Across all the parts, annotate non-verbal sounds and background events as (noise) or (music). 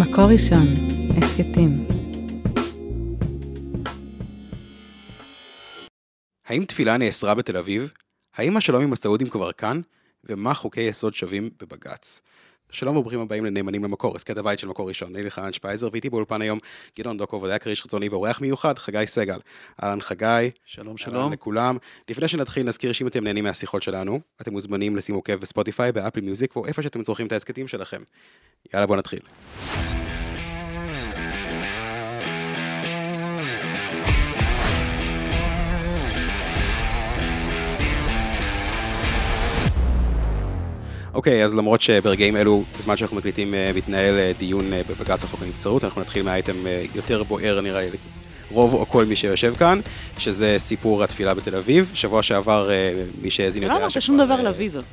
מקור ראשון, הסכתים. האם תפילה נאסרה בתל אביב? האם השלום עם הסעודים כבר כאן? ומה חוקי יסוד שווים בבג"ץ? שלום וברוכים הבאים לנאמנים למקור, הסכת הבית של מקור ראשון. אני חנן שפייזר, ואיתי באולפן היום גדעון דוקו ודאי כריש חיצוני ואורח מיוחד, חגי סגל. אהלן חגי. שלום, שלום שלום. לכולם. לפני שנתחיל, נזכיר שאם אתם נהנים מהשיחות שלנו, אתם מוזמנים לשים עוקב בספוטיפיי, באפל מיוזיק, או איפה שאתם צורכים את ההסכתים שלכם. יאללה, בואו נתחיל. אוקיי, אז למרות שברגעים אלו, בזמן שאנחנו מקליטים, אה, מתנהל אה, דיון אה, בבג"ץ החוק הנבצרות, אנחנו נתחיל מהאייטם יותר בוער נראה לי, רוב או כל מי שיושב כאן, שזה סיפור התפילה בתל אביב. שבוע שעבר, מי שהאזין יודע... לא אמרת שום דבר על הוויזות.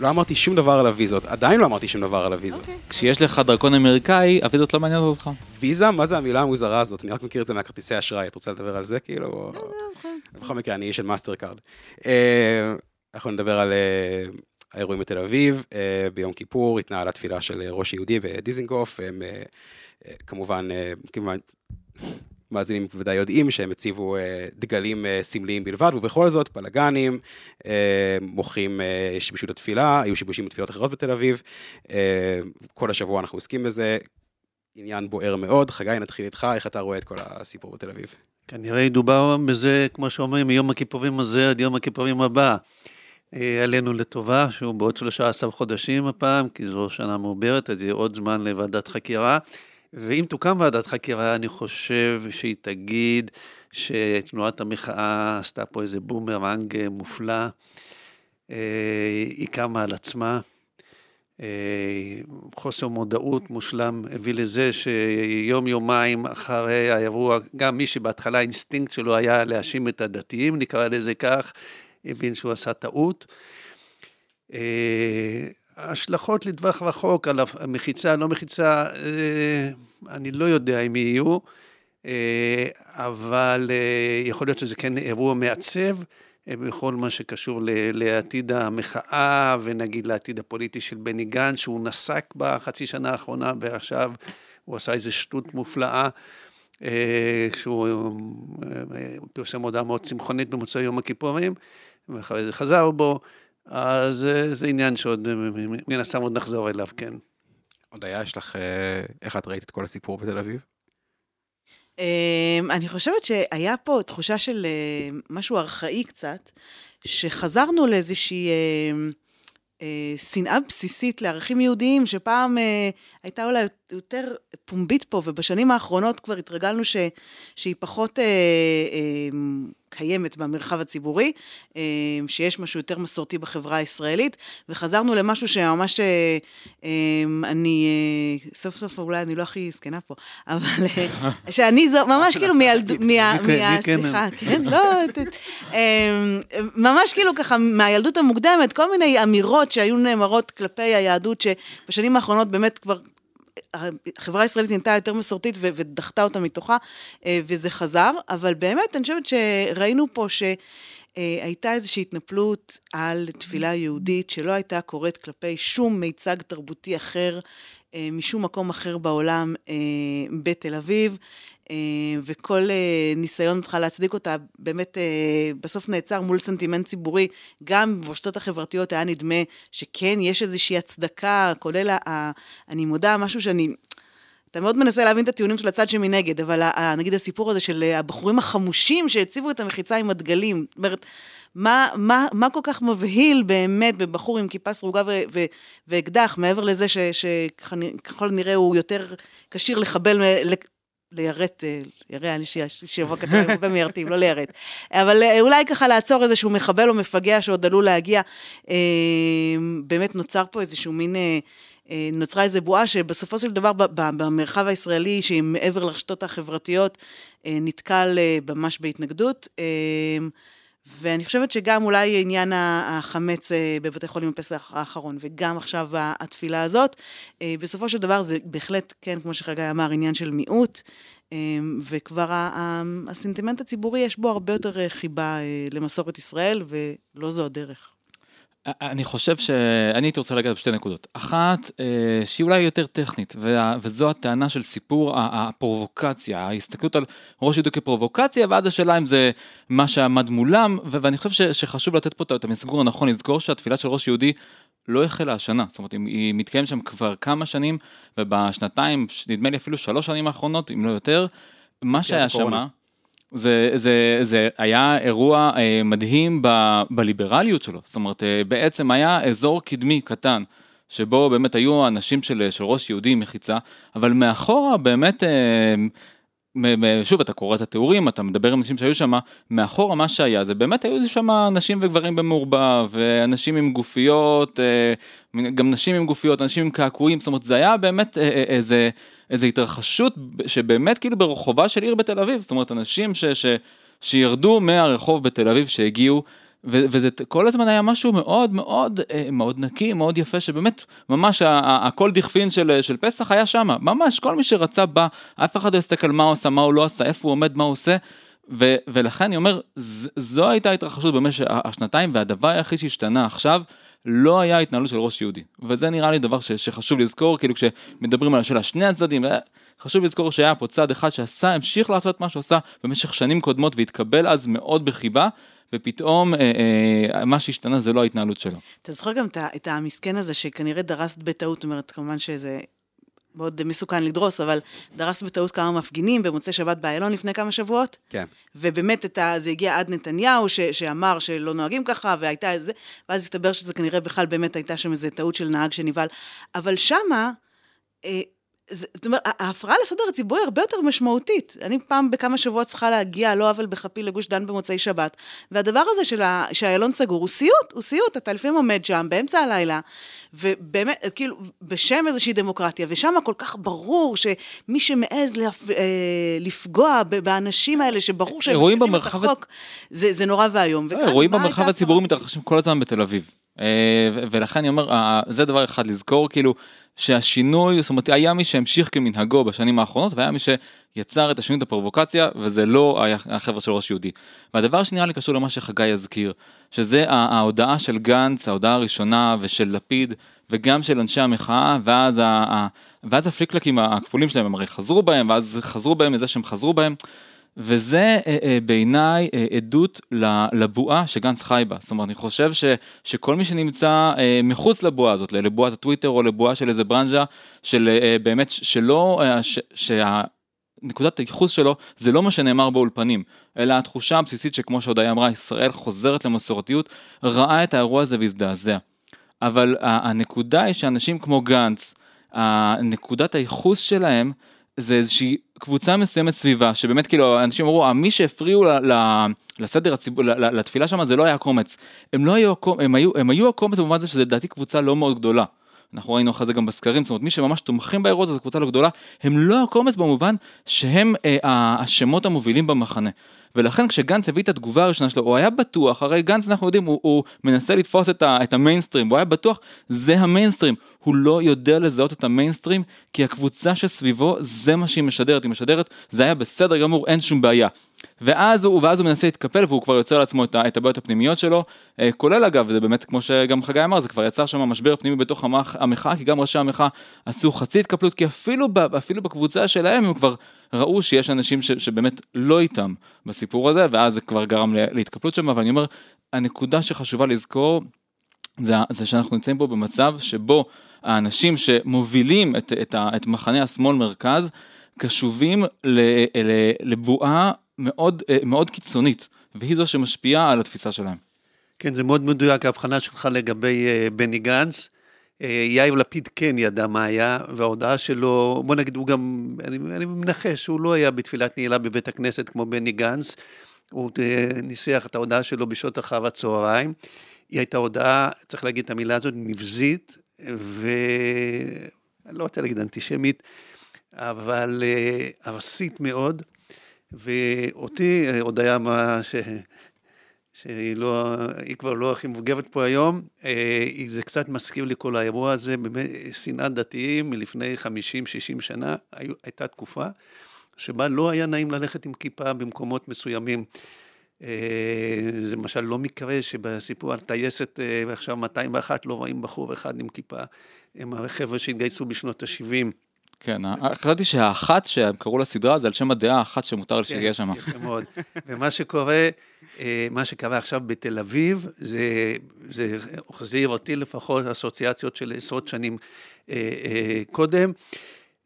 לא אמרתי שום דבר על הוויזות, עדיין לא אמרתי שום דבר על הוויזות. אוקיי. כשיש לך דרכון אמריקאי, הוויזות לא מעניינות אותך. ויזה, מה זה המילה המוזרה הזאת? אני רק מכיר את זה מהכרטיסי אשראי, את רוצה לדבר על זה כאילו? או- אוקיי. בכל מקרה, אני איש של מאסטר קארד. אה, אנחנו נדבר על האירועים בתל אביב, אה, ביום כיפור התנהלה תפילה של אה, ראש יהודי בדיזינגוף, הם אה, כמובן, כמובן, מאזינים בוודאי יודעים שהם הציבו דגלים סמליים בלבד, ובכל זאת בלאגנים, מוחים שיבשו את התפילה, היו שיבושים בתפילות אחרות בתל אביב, כל השבוע אנחנו עוסקים בזה, עניין בוער מאוד. חגי, נתחיל איתך, איך אתה רואה את כל הסיפור בתל אביב? כנראה ידובר בזה, כמו שאומרים, מיום הכיפורים הזה עד יום הכיפורים הבא. אה, עלינו לטובה, שהוא בעוד 13 חודשים הפעם, כי זו שנה מעוברת, אז יהיה עוד זמן לוועדת חקירה. ואם תוקם ועדת חקירה, אני חושב שהיא תגיד שתנועת המחאה עשתה פה איזה בומרנג מופלא. אה, היא קמה על עצמה. אה, חוסר מודעות מושלם הביא לזה שיום יומיים אחרי האירוע, גם מי שבהתחלה האינסטינקט שלו היה להאשים את הדתיים, נקרא לזה כך, הבין שהוא עשה טעות. אה, השלכות לטווח רחוק על המחיצה, לא מחיצה, אה, אני לא יודע אם יהיו, אה, אבל יכול להיות שזה כן אירוע מעצב. בכל מה שקשור לעתיד המחאה ונגיד לעתיד הפוליטי של בני גנץ, שהוא נסק בחצי שנה האחרונה ועכשיו הוא עשה איזו שטות מופלאה. אה, כשהוא פרסם הודעה מאוד צמחונית במוצאי יום הכיפורים, ואחרי זה חזר בו, אז אה, זה עניין שעוד, אה, מן הסתם עוד נחזור אליו, כן. הודיה, יש לך, אה, איך את ראית את כל הסיפור בתל אביב? אמ, אני חושבת שהיה פה תחושה של משהו ארכאי קצת, שחזרנו לאיזושהי אה, אה, שנאה בסיסית לערכים יהודיים, שפעם אה, הייתה אולי יותר פומבית פה, ובשנים האחרונות כבר התרגלנו ש, שהיא פחות אה, אה, קיימת במרחב הציבורי, אה, שיש משהו יותר מסורתי בחברה הישראלית, וחזרנו למשהו שממש, אה, אה, אני, אה, סוף סוף אולי אני לא הכי זקנה פה, אבל אה, (laughs) שאני זו, ממש כאילו מילדות, מה... מי כן, מה- מי כן? סליחה, כן, לא, אה, ממש כאילו ככה מהילדות המוקדמת, כל מיני אמירות שהיו נאמרות כלפי היהדות, שבשנים האחרונות באמת כבר החברה הישראלית נהייתה יותר מסורתית ו- ודחתה אותה מתוכה, אה, וזה חזר, אבל באמת, אני חושבת שראינו פה שהייתה איזושהי התנפלות על תפילה יהודית שלא הייתה קורית כלפי שום מיצג תרבותי אחר, אה, משום מקום אחר בעולם אה, בתל אביב. אה, וכל אה, ניסיון בכלל להצדיק אותה באמת אה, בסוף נעצר מול סנטימנט ציבורי, גם ברשתות החברתיות היה נדמה שכן, יש איזושהי הצדקה, כולל, ה- אני מודה, משהו שאני... אתה מאוד מנסה להבין את הטיעונים של הצד שמנגד, אבל נגיד הסיפור הזה של הבחורים החמושים שהציבו את המחיצה עם הדגלים, זאת אומרת, מה, מה, מה כל כך מבהיל באמת בבחור עם כיפה סרוגה ו- ו- ואקדח, מעבר לזה שככל הנראה הוא יותר כשיר לחבל, ליירט, אה, ירא, היה לי ש- שיבוא כתוב הרבה מיירטים, לא ליירט. אבל אה, אולי ככה לעצור איזשהו מחבל או מפגע שעוד עלול להגיע. אה, באמת נוצר פה איזשהו מין... נוצרה איזו בועה שבסופו של דבר במרחב הישראלי, שהיא מעבר לרשתות החברתיות, נתקל ממש בהתנגדות. ואני חושבת שגם אולי עניין החמץ אה, בבתי חולים בפסח האחרון, וגם עכשיו התפילה הזאת, אה, בסופו של דבר זה בהחלט, כן, כמו שחגי אמר, עניין של מיעוט, אה, וכבר הסנטימנט הציבורי, יש בו הרבה יותר חיבה למסורת ישראל, ולא זו הדרך. אני חושב שאני הייתי רוצה לגעת בשתי נקודות. אחת, אה, שהיא אולי יותר טכנית, וזו הטענה של סיפור הפרובוקציה, ההסתכלות על ראש יהודי כפרובוקציה, ואז השאלה אם זה מה שעמד מולם, ואני חושב שחשוב לתת פה את המסגור הנכון, לזכור שהתפילה של ראש יהודי לא החלה השנה, זאת אומרת, היא- מתקיימת שם כבר כמה שנים, ובשנתיים, נדמה לי אפילו שלוש שנים האחרונות, אם לא יותר, מה שהיה הקורונה. זה, זה, זה היה אירוע אה, מדהים ב, בליברליות שלו, זאת אומרת, אה, בעצם היה אזור קדמי קטן, שבו באמת היו אנשים של, של ראש יהודי מחיצה, אבל מאחורה באמת, אה, שוב, אתה קורא את התיאורים, אתה מדבר עם אנשים שהיו שם, מאחורה מה שהיה, זה באמת היו שם נשים וגברים במעורבב, ואנשים עם גופיות, אה, גם נשים עם גופיות, אנשים עם קעקועים, זאת אומרת, זה היה באמת אה, אה, איזה... איזו התרחשות שבאמת כאילו ברחובה של עיר בתל אביב, זאת אומרת אנשים ש, ש, שירדו מהרחוב בתל אביב שהגיעו, וזה כל הזמן היה משהו מאוד מאוד אה, מאוד נקי, מאוד יפה, שבאמת ממש הכל דכפין של, של פסח היה שם, ממש כל מי שרצה בא, אף אחד לא הסתכל מה הוא עשה, מה הוא לא עשה, איפה הוא עומד, מה הוא עושה. ו- ולכן אני אומר, זו הייתה התרחשות במשך השנתיים, והדבר היחיד שהשתנה עכשיו, לא היה התנהלות של ראש יהודי. וזה נראה לי דבר ש- שחשוב לזכור, כאילו כשמדברים על השאלה שני הצדדים, אה, חשוב לזכור שהיה פה צד אחד שעשה, המשיך לעשות מה שהוא עשה במשך שנים קודמות והתקבל אז מאוד בחיבה, ופתאום אה, אה, מה שהשתנה זה לא ההתנהלות שלו. אתה זוכר גם את המסכן הזה שכנראה דרס בטעות, זאת אומרת, כמובן שזה מאוד מסוכן לדרוס, אבל דרס בטעות כמה מפגינים במוצאי שבת באיילון לפני כמה שבועות, כן. ובאמת את ה, זה הגיע עד נתניהו, ש, שאמר שלא נוהגים ככה, והייתה איזה, ואז הסתבר שזה כנראה בכלל באמת הייתה שם איזו טעות של נהג שנבהל. אבל שמה, אה, זאת אומרת, ההפרעה לסדר הציבורי הרבה יותר משמעותית. אני פעם בכמה שבועות צריכה להגיע על לא עוול בכפי לגוש דן במוצאי שבת, והדבר הזה של ה- שהאיילון סגור הוא סיוט, הוא סיוט, אתה לפעמים עומד שם באמצע הלילה, ובאמת, כאילו, בשם איזושהי דמוקרטיה, ושם כל כך ברור שמי שמעז לפ, אה, לפגוע באנשים האלה, שברור שהם אירועים מפרים את במרחב החוק, זה, זה נורא ואיום. וכאן, אירועים במרחב הציבורי? מתרחשים כל הזמן בתל אביב. אה, ולכן אני אומר, זה דבר אחד לזכור, כאילו, שהשינוי, זאת אומרת, היה מי שהמשיך כמנהגו בשנים האחרונות, והיה מי שיצר את השינוי, את הפרובוקציה, וזה לא החבר'ה של ראש יהודי. והדבר שנראה לי קשור למה שחגי הזכיר, שזה ההודעה של גנץ, ההודעה הראשונה, ושל לפיד, וגם של אנשי המחאה, ואז, ה- ואז הפליקלקים הכפולים שלהם, הם הרי חזרו בהם, ואז חזרו בהם מזה שהם חזרו בהם. וזה אה, אה, בעיניי אה, עדות לבועה שגנץ חי בה. זאת אומרת, אני חושב ש, שכל מי שנמצא מחוץ לבועה הזאת, לבועת הטוויטר או לבועה של איזה ברנז'ה, של באמת, שלא, ש, שה... נקודת הייחוס שלו זה לא מה שנאמר באולפנים, אלא התחושה הבסיסית שכמו שהודיה אמרה, ישראל חוזרת למסורתיות, ראה את האירוע הזה והזדעזע. אבל הנקודה היא שאנשים כמו גנץ, נקודת הייחוס שלהם זה איזושהי קבוצה מסוימת סביבה, שבאמת כאילו אנשים אמרו, מי שהפריעו ל- ל- לסדר הציבור, לתפילה שם זה לא היה הקומץ. הם לא היו הקומץ, הם היו, הם היו הקומץ במובן זה שזה לדעתי קבוצה לא מאוד גדולה. אנחנו ראינו אחרי זה גם בסקרים, זאת אומרת מי שממש תומכים באירוע זו קבוצה לא גדולה, הם לא הקומץ במובן שהם אה, השמות המובילים במחנה. ולכן כשגנץ הביא את התגובה הראשונה שלו, הוא היה בטוח, הרי גנץ אנחנו יודעים, הוא, הוא מנסה לתפוס את, ה, את המיינסטרים, הוא היה בטוח, זה המיינסטרים. הוא לא יודע לזהות את המיינסטרים, כי הקבוצה שסביבו, זה מה שהיא משדרת, היא משדרת, זה היה בסדר גמור, אין שום בעיה. ואז הוא, ואז הוא מנסה להתקפל והוא כבר יוצר לעצמו את, את הבעיות הפנימיות שלו, אה, כולל אגב, זה באמת כמו שגם חגי אמר, זה כבר יצר שם משבר פנימי בתוך המח, המחאה, כי גם ראשי המחאה עשו חצי התקפלות, כי אפילו, אפילו בקבוצה שלהם הם כבר ראו שיש אנשים ש, שבאמת לא איתם בסיפור הזה, ואז זה כבר גרם להתקפלות שם, אבל אני אומר, הנקודה שחשובה לזכור, זה, זה שאנחנו נמצאים פה במצב שבו האנשים שמובילים את, את, ה- את מחנה השמאל מרכז, קשובים ל, ל, לבועה מאוד, אה, מאוד קיצונית, והיא זו שמשפיעה על התפיסה שלהם. כן, זה מאוד מדויק ההבחנה שלך לגבי אה, בני גנץ. אה, יאיר לפיד כן ידע מה היה, וההודעה שלו, בוא נגיד, הוא גם, אני, אני מנחש, הוא לא היה בתפילת נעילה בבית הכנסת כמו בני גנץ, הוא אה, ניסח את ההודעה שלו בשעות אחר הצהריים. היא הייתה הודעה, צריך להגיד את המילה הזאת, נבזית, ואני לא רוצה להגיד אנטישמית, אבל אה, ארסית מאוד, ואותי, אה, הודיה מה ש... שהיא לא, היא כבר לא הכי מבוגרת פה היום, אה, זה קצת מזכיר לי כל האירוע הזה, באמת שנאת דתיים מלפני 50-60 שנה, הייתה תקופה שבה לא היה נעים ללכת עם כיפה במקומות מסוימים. אה, זה למשל לא מקרה שבסיפור על טייסת אה, עכשיו 201 לא רואים בחור אחד עם כיפה. הם החבר'ה שהתגייסו בשנות ה-70. כן, חשבתי שהאחת שהם קראו לסדרה זה על שם הדעה האחת שמותר כן, שיהיה שם. יפה מאוד. ומה שקורה, אה, מה שקרה עכשיו בתל אביב, זה, זה החזיר אותי לפחות אסוציאציות של עשרות שנים אה, אה, קודם.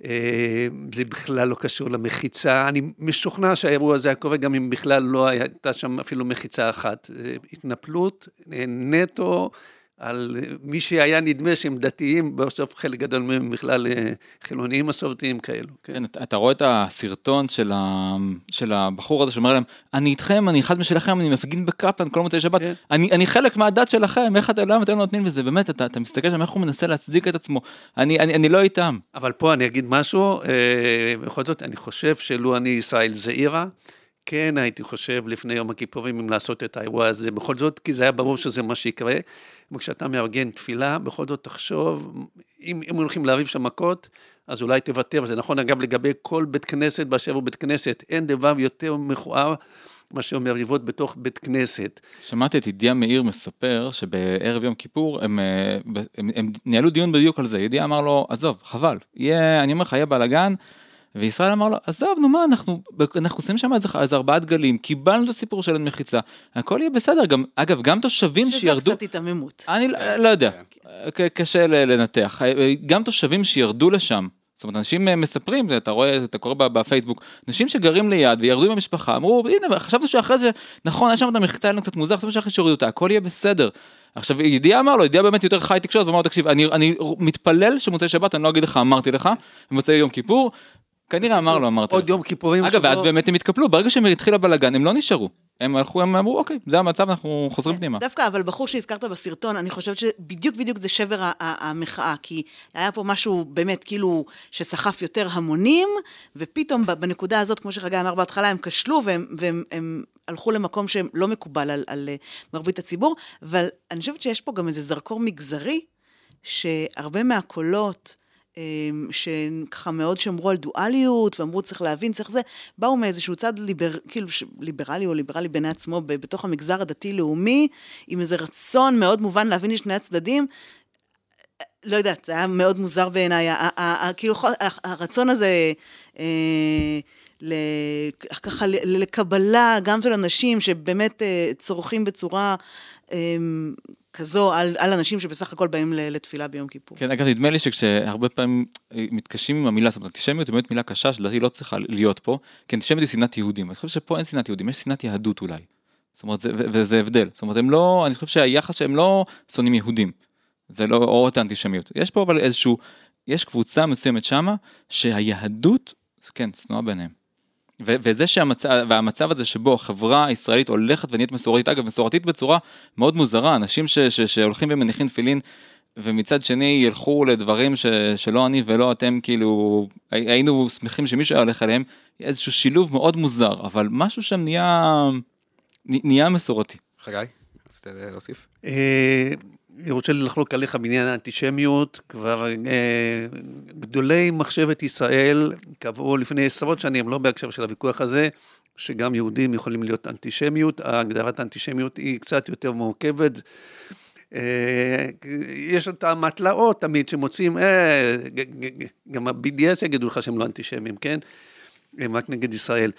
אה, זה בכלל לא קשור למחיצה, אני משוכנע שהאירוע הזה היה קורה גם אם בכלל לא הייתה שם אפילו מחיצה אחת. התנפלות אה, נטו על מי שהיה נדמה שהם דתיים, בסוף חלק גדול מהם בכלל אה, חילוניים מסורתיים כאלו. כן. כן, אתה, אתה רואה את הסרטון של, ה, של הבחור הזה שאומר להם, אני איתכם, אני אחד משלכם, אני מפגין בקפלן כל מוצאי שבת, כן. אני, אני חלק מהדת שלכם, איך אתם, למה אתם לא נותנים לזה, באמת, אתה, אתה מסתכל שם איך הוא מנסה להצדיק את עצמו, אני, אני, אני לא איתם. אבל פה אני אגיד משהו, אה, בכל זאת, אני חושב שלו אני ישראל זעירה, כן הייתי חושב לפני יום הכיפורים אם לעשות את האירוע הזה, בכל זאת, כי זה היה ברור שזה מה שיקרה. וכשאתה מארגן תפילה, בכל זאת תחשוב, אם, אם הולכים להריב שם מכות, אז אולי תוותר. זה נכון, אגב, לגבי כל בית כנסת באשר הוא בית כנסת, אין דבר יותר מכוער מאשר מריבות בתוך בית כנסת. שמעתי את ידיעה מאיר מספר שבערב יום כיפור הם, אה, הם, הם, הם ניהלו דיון בדיוק על זה, ידיעה אמר לו, עזוב, חבל, יהיה, אני אומר לך, יהיה בלאגן. וישראל אמר לו, עזוב, נו מה, אנחנו, אנחנו עושים שם איזה, ארבעה דגלים, קיבלנו את הסיפור של מחיצה, הכל יהיה בסדר, גם, אגב, גם תושבים שזה שירדו, קצת היתממות. אני לא- לא יודע, ק- קשה ל- לנתח, גם תושבים שירדו לשם, זאת אומרת, אנשים אה, מספרים, אתה רואה, אתה קורא בפייסבוק, אנשים שגרים ליד וירדו עם המשפחה, אמרו, הנה, חשבתי שאחרי זה, נכון, היה שם את המחיצה, היה לנו קצת מוזר, חשבתי שאחרי שהורידו אותה, הכל יהיה בסדר. עכשיו, ידיעה אמר לו, ידיעה באמת יותר חי תקשורת, ואמר לו, תקשיב, אני, אני מתפלל שמוצאי שבת, אני לא אגיד לך, אמרתי לך, במוצאי יום כיפור, כנראה אמר לו, אמרתי עוד. יום כיפורים אגב, ואז באמת הם התקפלו, ברגע שהם התחיל הבלאגן, הם לא נשארו. הם הלכו, הם אמרו, אוקיי, זה המצב, אנחנו חוזרים פנימה. דווקא, אבל בחור שהזכרת בסרטון, אני חושבת שבדיוק בדיוק זה שבר המחאה, כי היה פה משהו באמת כאילו שסחף יותר המונים, ופתאום ב- בנקודה הזאת, כמו שחגי אמר בהתחלה, הם כשלו והם, והם הם הלכו למקום שלא מקובל על, על אה, מרבית הציבור, אבל אני חושבת שיש פה גם איזה זרקור מגזרי, שהרבה מהקולות, שככה מאוד שמרו על דואליות, ואמרו צריך להבין, צריך זה, באו מאיזשהו צד ליבר, כאילו ליברלי או ליברלי בעיני עצמו, בתוך המגזר הדתי-לאומי, עם איזה רצון מאוד מובן להבין את שני הצדדים. לא יודעת, זה היה מאוד מוזר בעיניי, כאילו הרצון הזה, אה, ככה לקבלה גם של אנשים שבאמת אה, צורכים בצורה אה, כזו על, על אנשים שבסך הכל באים לתפילה ביום כיפור. כן, אגב, נדמה לי שכשהרבה פעמים אה, מתקשים עם המילה, זאת אומרת, אנטישמיות היא באמת מילה קשה, שלדעתי לא צריכה להיות פה, כי אנטישמיות היא שנאת יהודים. אני חושב שפה אין שנאת יהודים, יש שנאת יהדות אולי. זאת אומרת, זה, וזה הבדל. זאת אומרת, הם לא, אני חושב שהיחס שהם לא שונאים יהודים. זה לא, או את האנטישמיות. יש פה אבל איזשהו, יש קבוצה מסוימת שמה, שהיהדות, כן, שנואה ביניהם. ו- וזה שהמצב, והמצב הזה שבו החברה הישראלית הולכת ונהיית מסורתית, אגב, מסורתית בצורה מאוד מוזרה, אנשים ש- ש- שהולכים ומניחים תפילין, ומצד שני ילכו לדברים ש- שלא אני ולא אתם, כאילו, הי- היינו שמחים שמישהו היה הולך אליהם, איזשהו שילוב מאוד מוזר, אבל משהו שם נהיה, נהיה מסורתי. חגי, רצית להוסיף? אני רוצה לחלוק עליך בעניין האנטישמיות, כבר אה, גדולי מחשבת ישראל קבעו לפני עשרות שנים, לא בהקשר של הוויכוח הזה, שגם יהודים יכולים להיות אנטישמיות, הגדרת האנטישמיות היא קצת יותר מורכבת. אה, יש את המטלאות תמיד שמוצאים, אה, גם ה-BDS יגידו לך שהם לא אנטישמים, כן? הם רק נגד ישראל.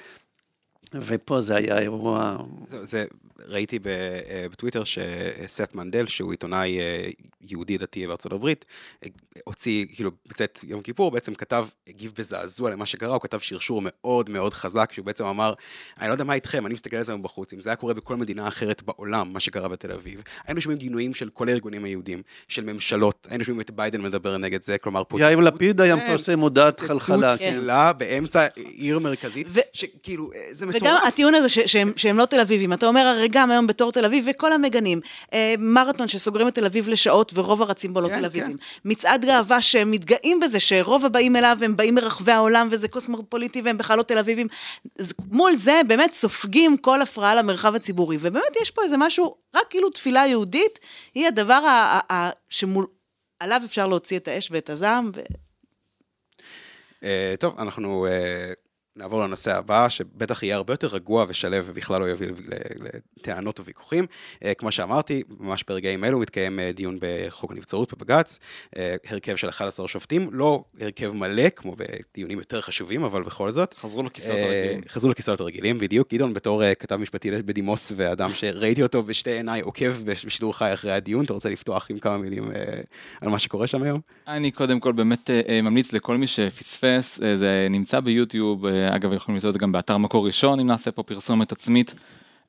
ופה זה היה אירוע זה, זה ראיתי ב, אה, בטוויטר שסט מנדל, שהוא עיתונאי אה, יהודי דתי בארצות הברית, אה, הוציא, כאילו, בצאת יום כיפור, בעצם כתב, הגיב בזעזוע למה שקרה, הוא כתב שרשור מאוד מאוד חזק, שהוא בעצם אמר, אני לא יודע מה איתכם, אני מסתכל על זה מבחוץ, אם זה היה קורה בכל מדינה אחרת בעולם, מה שקרה בתל אביב, היינו שומעים גינויים של כל הארגונים היהודים, של ממשלות, היינו שומעים את ביידן מדבר נגד זה, כלומר, יאיר לפיד היה כן, מפרסם הודעת פוצצות חלחלה. כן. תפילה באמצע עיר מרכזית, ו- שכאילו, זה וגם מטורף. הטיעון הזה ש- שהם, שהם לא תל אביבים, אתה אומר הרי גם היום בתור תל אביב, וכל המגנים, אה, מרתון שסוגרים את תל אביב לשעות ורוב הרצים בו לא כן, תל אביבים, מצעד גאווה שהם מתגאים בזה שרוב הבאים אליו הם באים מרחבי העולם וזה קוסמופוליטי והם בכלל לא תל אביבים, מול זה באמת סופגים כל הפרעה למרחב הציבורי, ובאמת יש פה איזה משהו, רק כאילו תפילה יהודית היא הדבר ה- ה- ה- שמול... עליו אפשר להוציא את האש ואת הזעם, ו... אה, טוב, אנחנו אה, נעבור לנושא הבא, שבטח יהיה הרבה יותר רגוע ושלב ובכלל לא יביא לטענות וויכוחים. אה, כמו שאמרתי, ממש ברגעים אלו מתקיים אה, דיון בחוק הנבצרות בבג"ץ, אה, הרכב של 11 שופטים, לא הרכב מלא, כמו בדיונים יותר חשובים, אבל בכל זאת. חזרו לכיסאות הרגילים. חזרו לכיסאות הרגילים, בדיוק. גדעון, בתור כתב משפטי בדימוס ואדם שראיתי אותו בשתי עיניי עוקב בשידור חי אחרי הדיון, אתה רוצה לפתוח עם כמה מילים על מה שקורה שם היום? אני קודם כל באמת ממליץ לכל מי שפספס, זה נמצא ביוטיוב. אגב, יכולים למצוא את זה גם באתר מקור ראשון, אם נעשה פה פרסומת עצמית.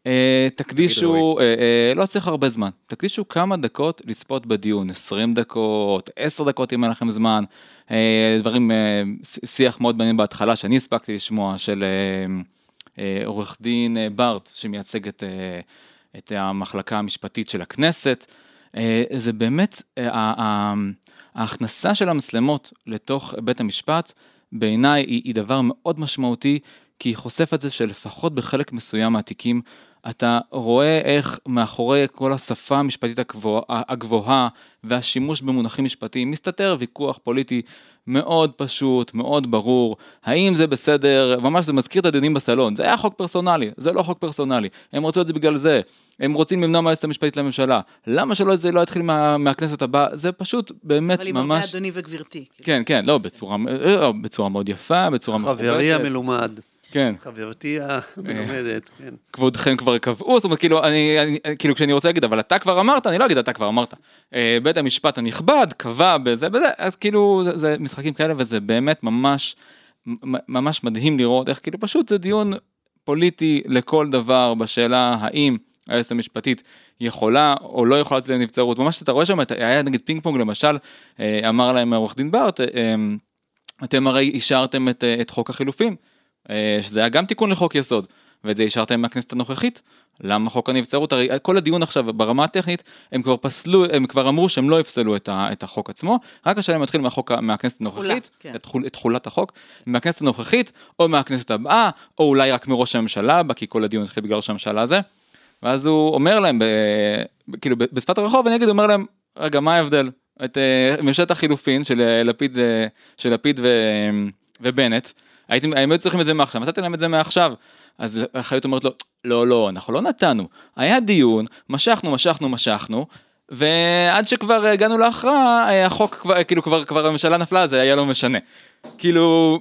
אה, תקדישו, אה, אה, לא צריך הרבה זמן, תקדישו כמה דקות לצפות בדיון, 20 דקות, 10 דקות אם אין לכם זמן, דברים, שיח מאוד מעניין בהתחלה שאני הספקתי לשמוע של עורך דין בארט שמייצג את, את המחלקה המשפטית של הכנסת, זה באמת ההכנסה של המצלמות לתוך בית המשפט בעיניי היא, היא דבר מאוד משמעותי, כי היא חושפת את זה שלפחות בחלק מסוים מהתיקים, אתה רואה איך מאחורי כל השפה המשפטית הגבוה, הגבוהה והשימוש במונחים משפטיים מסתתר ויכוח פוליטי מאוד פשוט, מאוד ברור, האם זה בסדר, ממש זה מזכיר את הדיונים בסלון, זה היה חוק פרסונלי, זה לא חוק פרסונלי, הם רוצים את זה בגלל זה, הם רוצים למנוע מהיועצת המשפטית לממשלה, למה שלא זה לא יתחיל מה, מהכנסת הבאה, זה פשוט באמת אבל ממש... אבל עם הרבה אדוני וגברתי. כן, כן, לא, בצורה, לא, בצורה מאוד יפה, בצורה מכובדת. חברי המלומד. כן. חברתי המלומדת, כן. כבודכם כבר קבעו, זאת אומרת, כאילו, אני, אני, כאילו, כשאני רוצה להגיד, אבל אתה כבר אמרת, אני לא אגיד, אתה כבר אמרת. אה, בית המשפט הנכבד קבע בזה, בזה, אז כאילו, זה, זה משחקים כאלה, וזה באמת ממש, ממש מדהים לראות איך כאילו פשוט זה דיון פוליטי לכל דבר בשאלה האם היועצת המשפטית יכולה או לא יכולה לצאת לנבצרות. ממש אתה רואה שם, היה נגיד פינג פונג למשל, אה, אמר להם עורך דין בארט, אה, אתם הרי אישרתם את, את חוק החילופים. אה, שזה היה גם תיקון לחוק יסוד, ואת זה אישרתם מהכנסת הנוכחית. למה חוק הנבצרות, הרי כל הדיון עכשיו ברמה הטכנית, הם כבר פסלו, הם כבר אמרו שהם לא יפסלו את, ה, את החוק עצמו, רק השאלה מתחיל מהחוק, מהכנסת הנוכחית, כן. את, את תכולת החוק, מהכנסת הנוכחית, או מהכנסת הבאה, או אולי רק מראש הממשלה כי כל הדיון התחיל בגלל ראש הממשלה הזה. ואז הוא אומר להם, ב, כאילו בשפת הרחוב, אני אגיד, הוא אומר להם, רגע, מה ההבדל? את uh, ממשלת החילופין של אה, לפיד, של לפיד ו, ובנט, הייתם, הם היו צריכים את זה מעכשיו, נתתם להם את זה מעכשיו. אז החיות אומרת לו, לא, לא, אנחנו לא נתנו. היה דיון, משכנו, משכנו, משכנו, ועד שכבר הגענו להכרעה, החוק כבר, כאילו כבר, כבר הממשלה נפלה, זה היה לא משנה. כאילו,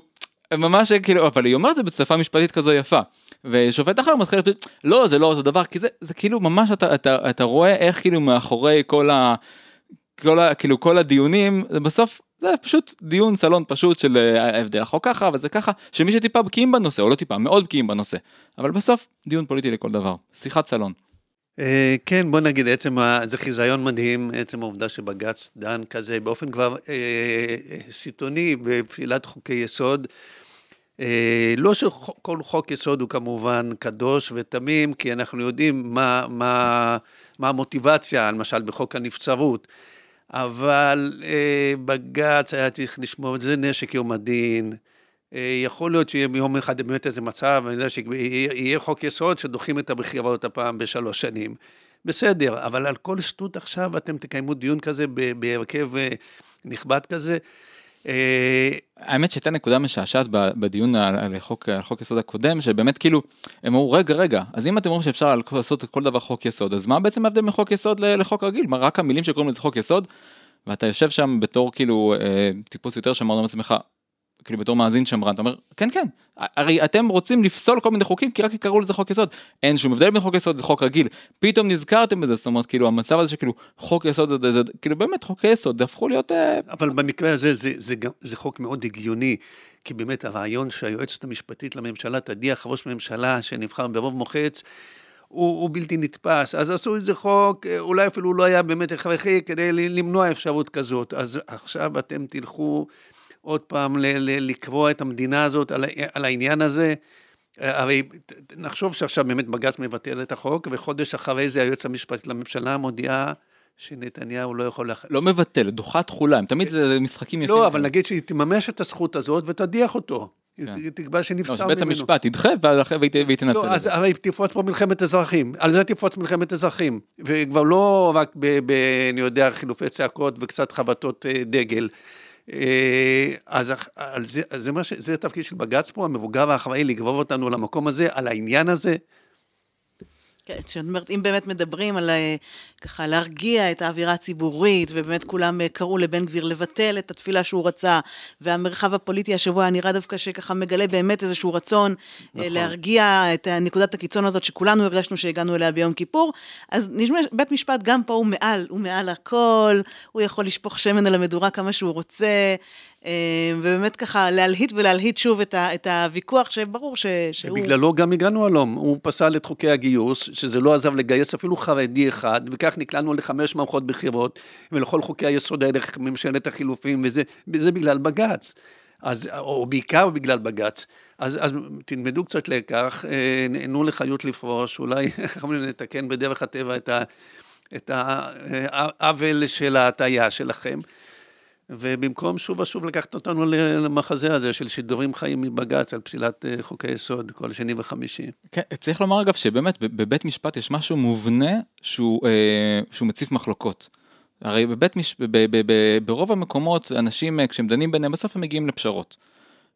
ממש כאילו, אבל היא אומרת את זה בשפה משפטית כזו יפה. ושופט אחר מתחיל, לא, זה לא אותו דבר, כי זה, זה כאילו ממש, אתה, אתה, אתה רואה איך כאילו מאחורי כל ה... כל ה, כאילו כל הדיונים, בסוף זה פשוט דיון סלון פשוט של אה, ההבדל החוק ככה וזה ככה שמי שטיפה בקיאים בנושא או לא טיפה מאוד בקיאים בנושא אבל בסוף דיון פוליטי לכל דבר שיחת סלון. אה, כן בוא נגיד עצם זה חיזיון מדהים עצם העובדה שבג"ץ דן כזה באופן כבר אה, סיטוני בפעילת חוקי יסוד. לא שכל חוק יסוד הוא כמובן קדוש ותמים כי אנחנו יודעים מה, מה, מה המוטיבציה למשל בחוק הנבצרות. אבל אה, בג"ץ היה צריך לשמור זה נשק יום הדין. אה, יכול להיות שיהיה יום אחד באמת איזה מצב, אני יודע שיהיה חוק יסוד שדוחים את הבחירות הפעם בשלוש שנים. בסדר, אבל על כל שטות עכשיו אתם תקיימו דיון כזה בהרכב אה, נכבד כזה. אה, האמת שהייתה נקודה משעשעת בדיון על חוק, על יסוד הקודם, שבאמת כאילו, הם אמרו רגע רגע, אז אם אתם אומרים שאפשר לעשות כל דבר חוק יסוד, אז מה בעצם ההבדל מחוק יסוד לחוק רגיל? מה רק המילים שקוראים לזה חוק יסוד? ואתה יושב שם בתור כאילו אה, טיפוס יותר שאמרנו לעצמך, כאילו בתור מאזין שמרן, אתה אומר, כן כן, הרי אתם רוצים לפסול כל מיני חוקים כי רק יקראו לזה חוק יסוד, אין שום הבדל בין חוק יסוד לחוק רגיל, פתאום נזכרתם בזה, זאת אומרת כאילו המצב הזה שכאילו חוק יסוד זה, זה, זה כאילו באמת חוקי יסוד הפכו להיות... אה, אבל במקרה הזה זה, זה, זה, זה חוק מאוד הגיוני. כי באמת הרעיון שהיועצת המשפטית לממשלה תדיח ראש ממשלה שנבחר ברוב מוחץ, הוא, הוא בלתי נתפס. אז עשו איזה חוק, אולי אפילו לא היה באמת הכרחי כדי למנוע אפשרות כזאת. אז עכשיו אתם תלכו עוד פעם לקבוע את המדינה הזאת על, על העניין הזה. הרי נחשוב שעכשיו באמת בג"ץ מבטל את החוק, וחודש אחרי זה היועץ המשפטית לממשלה מודיעה שנתניהו לא יכול... לח... לא מבטל, דוחה תחולה, הם תמיד זה משחקים יפים. לא, אבל נגיד שהיא תממש את הזכות הזאת ותדיח אותו. כן. היא תקבע שנבצר לא, ממנו. בית המשפט ידחה והיא תנצל לא, אז הרי תפרוץ פה מלחמת אזרחים, על זה תפרוץ מלחמת אזרחים. וכבר לא רק ב... ב אני יודע, חילופי צעקות וקצת חבטות אה, דגל. אה, אז על זה, אז זה, מה ש, זה התפקיד של בג"ץ פה, המבוגר והאחראי, לגרור אותנו למקום הזה, על העניין הזה. כן, שאת אומרת, אם באמת מדברים על אה, ככה להרגיע את האווירה הציבורית, ובאמת כולם אה, קראו לבן גביר לבטל את התפילה שהוא רצה, והמרחב הפוליטי השבוע היה נראה דווקא שככה מגלה באמת איזשהו רצון נכון. להרגיע את נקודת הקיצון הזאת שכולנו הרגשנו שהגענו אליה ביום כיפור, אז נשמע, בית משפט גם פה הוא מעל, הוא מעל הכל, הוא יכול לשפוך שמן על המדורה כמה שהוא רוצה, אה, ובאמת ככה להלהיט ולהלהיט שוב את, ה, את הוויכוח שברור ש, שהוא... ובגללו גם הגענו הלום, הוא פסל את חוקי הגיוס, שזה לא עזב לגייס אפילו חרדי אחד, וכך נקלענו לחמש מערכות בחירות, ולכל חוקי היסוד דרך ממשלת החילופים, וזה, וזה בגלל בג"ץ. אז, או בעיקר בגלל בג"ץ. אז, אז תלמדו קצת לקח, אה, תנו לחיות לפרוש, אולי (laughs) נתקן בדרך הטבע את העוול של ההטייה שלכם. ובמקום שוב ושוב לקחת אותנו למחזה הזה של שידורים חיים מבג"ץ על פסילת אה, חוקי יסוד כל שני וחמישי. כן, צריך לומר אגב שבאמת בבית משפט יש משהו מובנה שהוא, אה, שהוא מציף מחלוקות. הרי בבית מש... ב- ב- ב- ברוב המקומות אנשים אה, כשהם דנים ביניהם בסוף הם מגיעים לפשרות.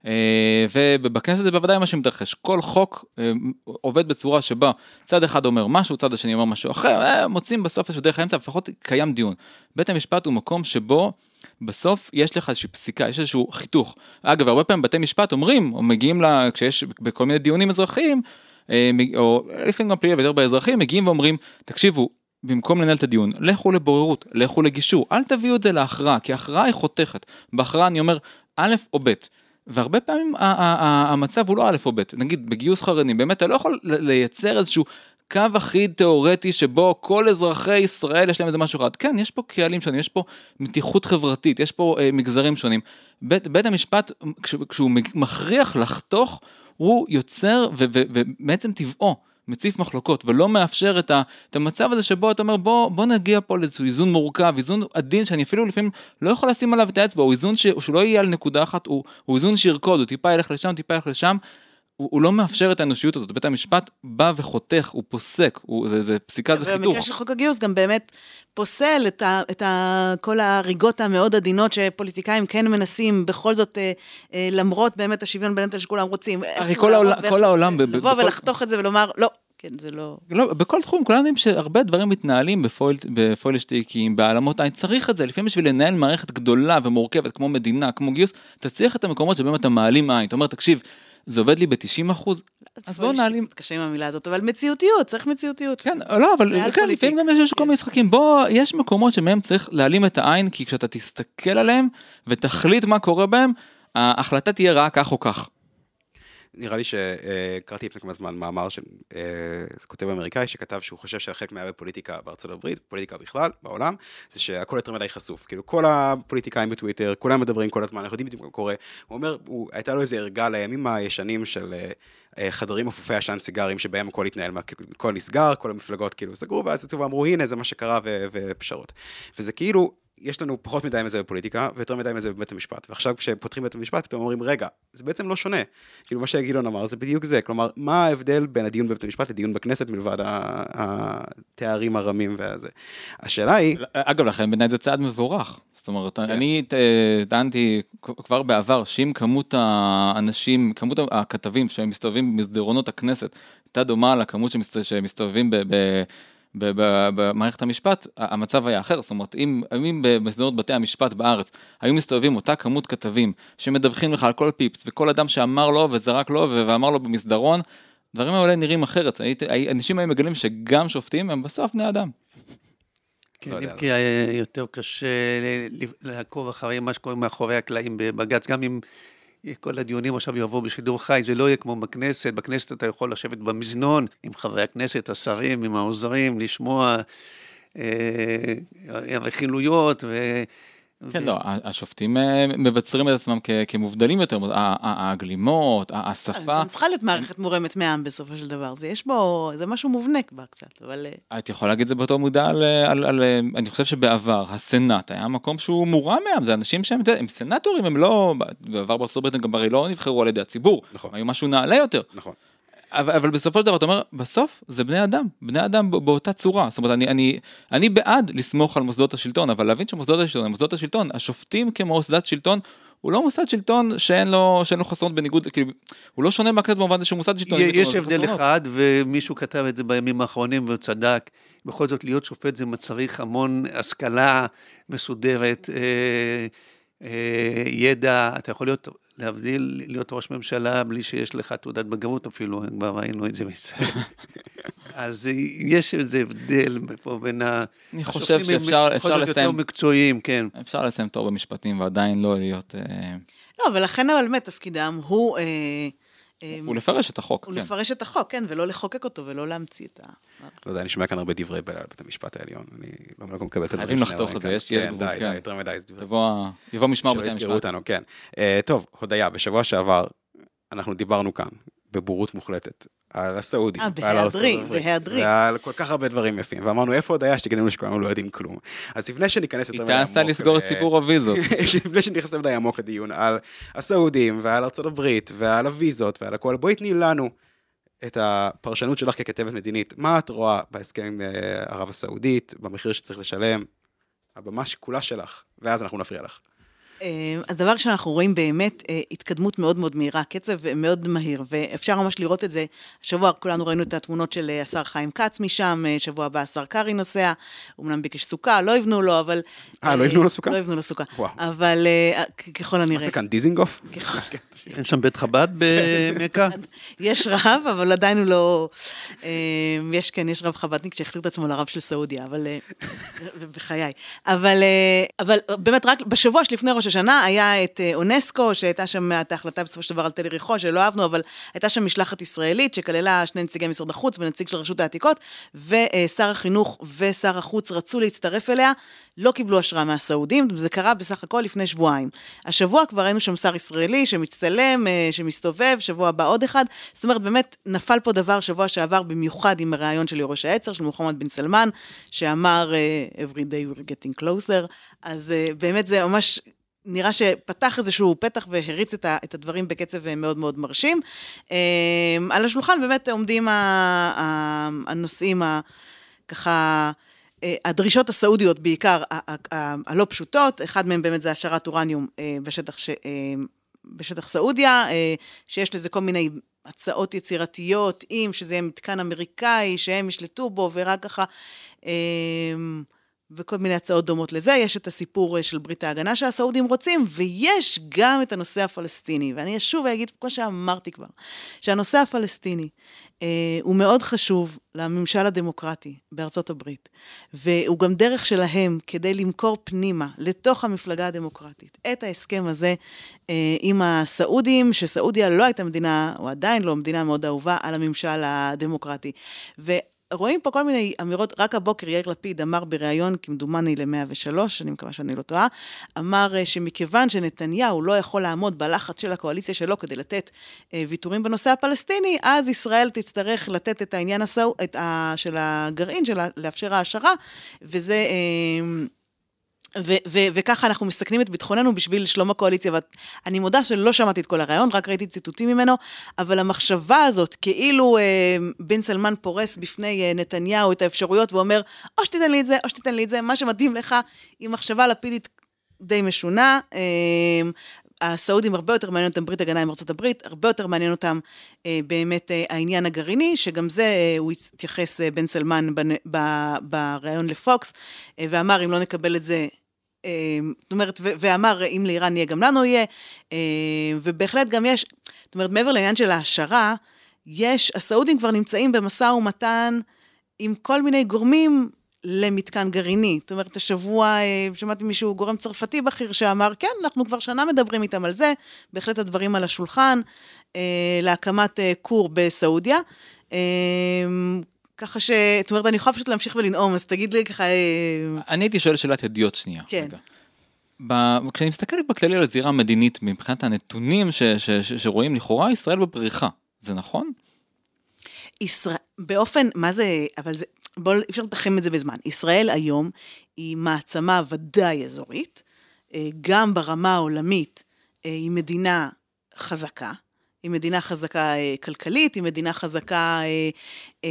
אה, ובכנסת זה בוודאי מה שמתרחש, כל חוק אה, עובד בצורה שבה צד אחד אומר משהו, צד השני אומר משהו אחר, אה, מוצאים בסוף איזשהו דרך האמצע, לפחות קיים דיון. בית המשפט הוא מקום שבו בסוף יש לך איזושהי פסיקה, יש איזשהו חיתוך. אגב, הרבה פעמים בתי משפט אומרים, או מגיעים ל... כשיש בכל מיני דיונים אזרחיים, או לפעמים גם פלילי ויותר באזרחים, מגיעים ואומרים, תקשיבו, במקום לנהל את הדיון, לכו לבוררות, לכו לגישור, אל תביאו את זה להכרעה, כי הכרעה היא חותכת. בהכרעה אני אומר, א' או ב'. והרבה פעמים המצב הוא לא א' או ב', נגיד בגיוס חרדים, באמת אתה לא יכול לייצר איזשהו קו אחיד תיאורטי שבו כל אזרחי ישראל יש להם איזה משהו אחד. כן, יש פה קהלים שונים, יש פה מתיחות חברתית, יש פה אה, מגזרים שונים. בית, בית המשפט, כש, כשהוא מכריח לחתוך, הוא יוצר, ובעצם טבעו. מציף מחלוקות ולא מאפשר את, ה, את המצב הזה שבו אתה אומר בוא, בוא נגיע פה לאיזשהו איזון מורכב, איזון עדין שאני אפילו לפעמים לא יכול לשים עליו את האצבע, הוא איזון ש, שהוא לא יהיה על נקודה אחת, הוא, הוא איזון שירקוד, הוא טיפה ילך לשם, טיפה ילך לשם, הוא, הוא לא מאפשר את האנושיות הזאת, בית המשפט בא וחותך, הוא פוסק, הוא, זה, זה פסיקה זה חיתוך. במקרה של חוק הגיוס גם באמת פוסל את, ה, את ה, כל ההריגות המאוד עדינות שפוליטיקאים כן מנסים, בכל זאת, אה, אה, למרות באמת השוויון בנטל שכולם רוצים. הרי כל העולם- ואיך- כל העולם לבוא בכל- ולחתוך את זה ולומר, לא, כן, זה לא... לא, בכל תחום כולנו יודעים שהרבה דברים מתנהלים בפויל, בפוילשטיקים, בהעלמות עין, צריך את זה, לפעמים בשביל לנהל מערכת גדולה ומורכבת כמו מדינה, כמו גיוס, אתה צריך את המקומות שבהם אתה מעלים עין, אתה אומר, תקשיב, זה עובד לי ב-90 אחוז, אז בואו נעלים. קצת קשה עם המילה הזאת, אבל מציאותיות, צריך מציאותיות. כן, לא, אבל כן. לפעמים גם יש כל מיני משחקים. בוא, יש מקומות שמהם צריך להעלים את העין, כי כשאתה תסתכל עליהם ותחליט מה קורה בהם, ההחלטה תהיה רעה כך או כך. נראה לי שקראתי לפני כמה זמן מאמר של אה, כותב אמריקאי שכתב שהוא חושב שחלק מהבעיה בפוליטיקה בארצות הברית, פוליטיקה בכלל, בעולם, זה שהכל יותר מדי חשוף. כאילו כל הפוליטיקאים בטוויטר, כולם מדברים כל הזמן, אנחנו יודעים בדיוק מה קורה. הוא אומר, הוא, הייתה לו איזה ערגה לימים הישנים של אה, חדרים אפופי עשן סיגרים, שבהם הכל התנהל, הכל נסגר, כל המפלגות כאילו סגרו, ואז יצאו ואמרו, הנה זה מה שקרה ופשרות. וזה כאילו, יש לנו פחות מדי מזה בפוליטיקה, ויותר מדי מזה בבית המשפט. ועכשיו כשפותחים בית המשפט, פתאום אומרים, רגע, זה בעצם לא שונה. כאילו מה שגילון אמר, זה בדיוק זה. כלומר, מה ההבדל בין הדיון בבית המשפט לדיון בכנסת מלבד התארים הרמים והזה. השאלה היא, אגב, לכן בעיניי זה צעד מבורך. זאת אומרת, אני אה, טענתי כבר בעבר שאם כמות האנשים, כמות הכתבים שמסתובבים במסדרונות הכנסת הייתה דומה לכמות שמסת- שמסתובבים ב- ב- במערכת המשפט המצב היה אחר, זאת אומרת אם, אם במסדרונות בתי המשפט בארץ היו מסתובבים אותה כמות כתבים שמדווחים לך על כל פיפס וכל אדם שאמר לו וזרק לו ואמר לו במסדרון, דברים האלה נראים אחרת, אנשים היו מגלים שגם שופטים הם בסוף בני אדם. כן, לא אם. כי היה יותר קשה לעקוב אחרי מה שקורה מאחורי הקלעים בבג"ץ, גם אם כל הדיונים עכשיו יעברו בשידור חי, זה לא יהיה כמו בכנסת, בכנסת אתה יכול לשבת במזנון עם חברי הכנסת, השרים, עם העוזרים, לשמוע אה, רכילויות ו... כן, לא, השופטים אה, מבצרים את עצמם כ- כמובדלים יותר, הגלימות, השפה, גם צריכה להיות מערכת מורמת מעם בסופו של דבר. זה יש בו, זה משהו מובנק בה קצת, אבל... אה, את יכולה להגיד את זה באותו מודע על, על, אני חושב שבעבר הסנאט היה מקום שהוא מורם מעם, זה אנשים שהם, הם סנאטורים, הם לא, בעבר בארצות הברית הם גם הרי לא נבחרו על ידי הציבור, נכון. היו משהו נעלה יותר. נכון. אבל, אבל בסופו של דבר אתה אומר, בסוף זה בני אדם, בני אדם בא- באותה צורה. זאת אומרת, אני, אני, אני בעד לסמוך על מוסדות השלטון, אבל להבין שמוסדות השלטון, הם מוסדות השלטון, השופטים כמוסדת שלטון, הוא לא מוסד שלטון שאין לו, שאין לו חסרונות בניגוד, כאילו, הוא לא שונה מהכנסת במובן הזה שהוא מוסד שלטון. יש הבדל. אחד, ומישהו כתב את זה בימים האחרונים והוא צדק. בכל זאת, להיות שופט זה מצריך המון השכלה מסודרת, אה, אה, ידע. אתה יכול להיות, להבדיל, להיות ראש ממשלה בלי שיש לך תעודת בגרות אפילו, כבר ראינו את זה בישראל. (laughs) אז יש איזה הבדל פה בין ה... אני חושב הם שאפשר אפשר זאת יותר לסיים, מקצועיים, כן. אפשר לסיים תואר במשפטים ועדיין לא להיות, אה, לא, ולכן אבל באמת תפקידם הוא... אה, אה, הוא לפרש את החוק, הוא כן. לפרש את החוק, כן, ולא לחוקק אותו ולא להמציא את ה... לא יודע, אני שומע כאן הרבה דברי בלע על בית המשפט העליון, אני לא לא מקבל את הדברים חייבים שנאמרים לחתוך את זה. יש- כן, גבול, די, כן. די, יותר מדי, זה דברי יבוא ה- יבוא משמר שלא יסגרו המשפט. אותנו, כן. אה, טוב, הודיה, בשבוע שעבר אנחנו דיברנו כאן, בבורות מוחלטת, על הסעודים, אה, ועל ארצות בהיעדרי, הברית, בהיעדרי. ועל כל כך הרבה דברים יפים, ואמרנו, איפה הודיה שתגידו לנו שכולנו לא יודעים כלום. אז לפני שניכנס יותר היא טסה לסגור את סיפור הוויזות. (laughs) לפני שנכנס יותר מדי עמוק לדיון על הסעודים ועל ארצות הברית ועל הוויזות ועל הכל, בואי תני לנו את הפרשנות שלך ככתבת מדינית. מה את רואה בהסכם עם אה, ערב הסעודית, במחיר שצריך לשלם? הבמה שכולה שלך, ואז אנחנו נפריע לך. אה, אז דבר שאנחנו רואים באמת אה, התקדמות מאוד מאוד מהירה, קצב מאוד מהיר, ואפשר ממש לראות את זה. השבוע כולנו ראינו את התמונות של אה, השר חיים כץ משם, שבוע הבא השר קרעי נוסע, אמנם ביקש סוכה, לא יבנו לו, אבל... אה, לא יבנו לו סוכה? לא יבנו לו סוכה. וואו. אבל ככל מה הנראה. זה כאן, דיזינגוף? (laughs) אין שם בית חב"ד במכה? (laughs) יש רב, אבל עדיין הוא לא... יש, כן, יש רב חב"דניק שהחזיר את עצמו לרב של סעודיה, אבל... בחיי. אבל, אבל באמת, רק בשבוע שלפני ראש השנה היה את אה, אונסקו, שהייתה שם את ההחלטה בסופו של דבר על תל יריחו, שלא אהבנו, אבל הייתה שם משלחת ישראלית שכללה שני נציגי משרד החוץ ונציג של רשות העתיקות, ושר החינוך ושר החוץ רצו להצטרף אליה, לא קיבלו השראה מהסעודים, זה קרה בסך הכל לפני שבועיים. השבוע כבר ראינו שם שר ישראלי שמצטלם, אה, שמסתובב, שבוע הבא עוד אחד. זאת אומרת, באמת נפל פה דבר שבוע שעבר, במיוחד עם הריאיון של יורש העצר, של מוחמד בן סלמן, שאמר אה, Every day we're getting closer. אז באמת זה ממש... נראה שפתח איזשהו פתח והריץ את, ה, את הדברים בקצב אה, מאוד מאוד מרשים. אה, על השולחן באמת עומדים ה, ה, הנושאים ה, ככה... אה, הדרישות הסעודיות בעיקר, הלא פשוטות, אחד מהם באמת זה השארת אורניום אה, בשטח, ש, בשטח סעודיה, שיש לזה כל מיני הצעות יצירתיות, אם שזה יהיה מתקן אמריקאי, שהם ישלטו בו, ורק ככה, אה, וכל מיני הצעות דומות לזה. יש את הסיפור אה, של ברית ההגנה שהסעודים רוצים, ויש גם את הנושא הפלסטיני. ואני אשוב ואגיד, כמו שאמרתי כבר, שהנושא הפלסטיני אה, הוא מאוד חשוב לממשל הדמוקרטי בארצות הברית, והוא גם דרך שלהם כדי למכור פנימה, לתוך המפלגה הדמוקרטית, את ההסכם הזה אה, עם הסעודים, שסעודיה לא הייתה מדינה, או עדיין לא מדינה מאוד אהובה, על הממשל הדמוקרטי. ו... רואים פה כל מיני אמירות, רק הבוקר יאיר לפיד אמר בריאיון, כמדומני ל-103, אני מקווה שאני לא טועה, אמר אה, שמכיוון שנתניהו לא יכול לעמוד בלחץ של הקואליציה שלו כדי לתת אה, ויתורים בנושא הפלסטיני, אז ישראל תצטרך לתת את העניין הסעו, את ה, של הגרעין, של לאפשר העשרה, וזה... ו- ו- וככה אנחנו מסכנים את ביטחוננו בשביל שלום הקואליציה. ואני מודה שלא שמעתי את כל הרעיון, רק ראיתי ציטוטים ממנו, אבל המחשבה הזאת, כאילו אה, בן סלמן פורס בפני אה, נתניהו את האפשרויות ואומר, או שתיתן לי את זה, או שתיתן לי את זה, מה שמתאים לך, היא מחשבה לפידית די משונה. אה, הסעודים הרבה יותר מעניין אותם ברית הגנה עם ארצות הברית, הרבה יותר מעניין אותם אה, באמת אה, העניין הגרעיני, שגם זה אה, הוא התייחס אה, בן סלמן בנ- בריאיון לפוקס, אה, ואמר אם לא נקבל את זה, זאת אומרת, ואמר אם לאיראן יהיה גם לנו יהיה, אה, ובהחלט גם יש, זאת אומרת מעבר לעניין של ההעשרה, יש, הסעודים כבר נמצאים במשא ומתן עם כל מיני גורמים למתקן גרעיני. זאת אומרת, השבוע אה, שמעתי מישהו, גורם צרפתי בכיר, שאמר, כן, אנחנו כבר שנה מדברים איתם על זה, בהחלט הדברים על השולחן, אה, להקמת אה, כור בסעודיה. ככה ש... זאת אומרת, אני יכולה פשוט להמשיך ולנאום, אז תגיד לי ככה... אה, אני הייתי שואל שאלת הדיוט שנייה. כן. רגע. ב... כשאני מסתכל בכללי על הזירה המדינית מבחינת הנתונים ש... ש... ש... שרואים לכאורה ישראל בפריחה, זה נכון? ישראל, באופן, מה זה, אבל זה, בואו, אי אפשר לתחם את זה בזמן. ישראל היום היא מעצמה ודאי אזורית, אה, גם ברמה העולמית אה, היא מדינה חזקה, היא מדינה חזקה אה, כלכלית, היא מדינה חזקה אה, אה,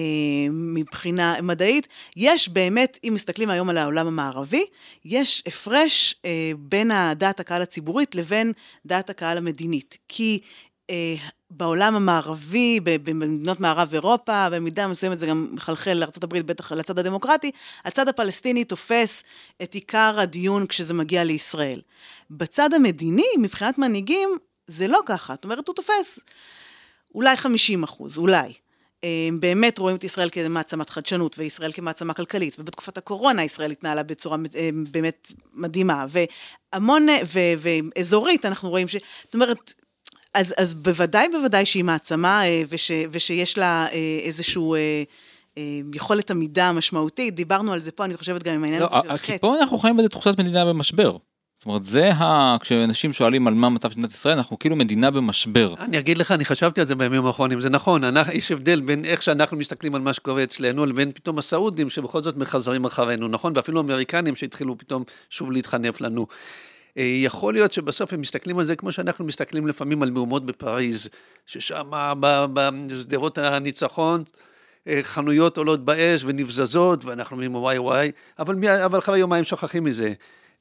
מבחינה מדעית. יש באמת, אם מסתכלים היום על העולם המערבי, יש הפרש בין דעת הקהל הציבורית לבין דעת הקהל המדינית. כי בעולם המערבי, במדינות מערב אירופה, במידה מסוימת זה גם מחלחל לארה"ב, בטח לצד הדמוקרטי, הצד הפלסטיני תופס את עיקר הדיון כשזה מגיע לישראל. בצד המדיני, מבחינת מנהיגים, זה לא ככה. זאת אומרת, הוא תופס אולי 50 אחוז, אולי. הם באמת רואים את ישראל כמעצמת חדשנות, וישראל כמעצמה כלכלית, ובתקופת הקורונה ישראל התנהלה בצורה אה, באמת מדהימה, והמון, ו, ואזורית אנחנו רואים ש... זאת אומרת, אז, אז בוודאי בוודאי שהיא מעצמה, אה, וש, ושיש לה אה, איזשהו... יכולת עמידה משמעותית, דיברנו על זה פה, אני חושבת גם עם העניין לא, הזה של החץ. כי פה אנחנו חיים באיזה תחושת מדינה במשבר. זאת אומרת זה ה... כשאנשים שואלים על מה המצב של מדינת ישראל אנחנו כאילו מדינה במשבר. אני אגיד לך אני חשבתי על זה בימים האחרונים זה נכון אנחנו, יש הבדל בין איך שאנחנו מסתכלים על מה שקורה אצלנו לבין פתאום הסעודים שבכל זאת מחזרים אחרינו נכון ואפילו אמריקנים שהתחילו פתאום שוב להתחנף לנו. אה, יכול להיות שבסוף הם מסתכלים על זה כמו שאנחנו מסתכלים לפעמים על מהומות בפריז ששם בשדרות הניצחון. אה, חנויות עולות באש ונבזזות ואנחנו אומרים וואי וואי אבל, אבל אחרי יומיים שוכחים מזה.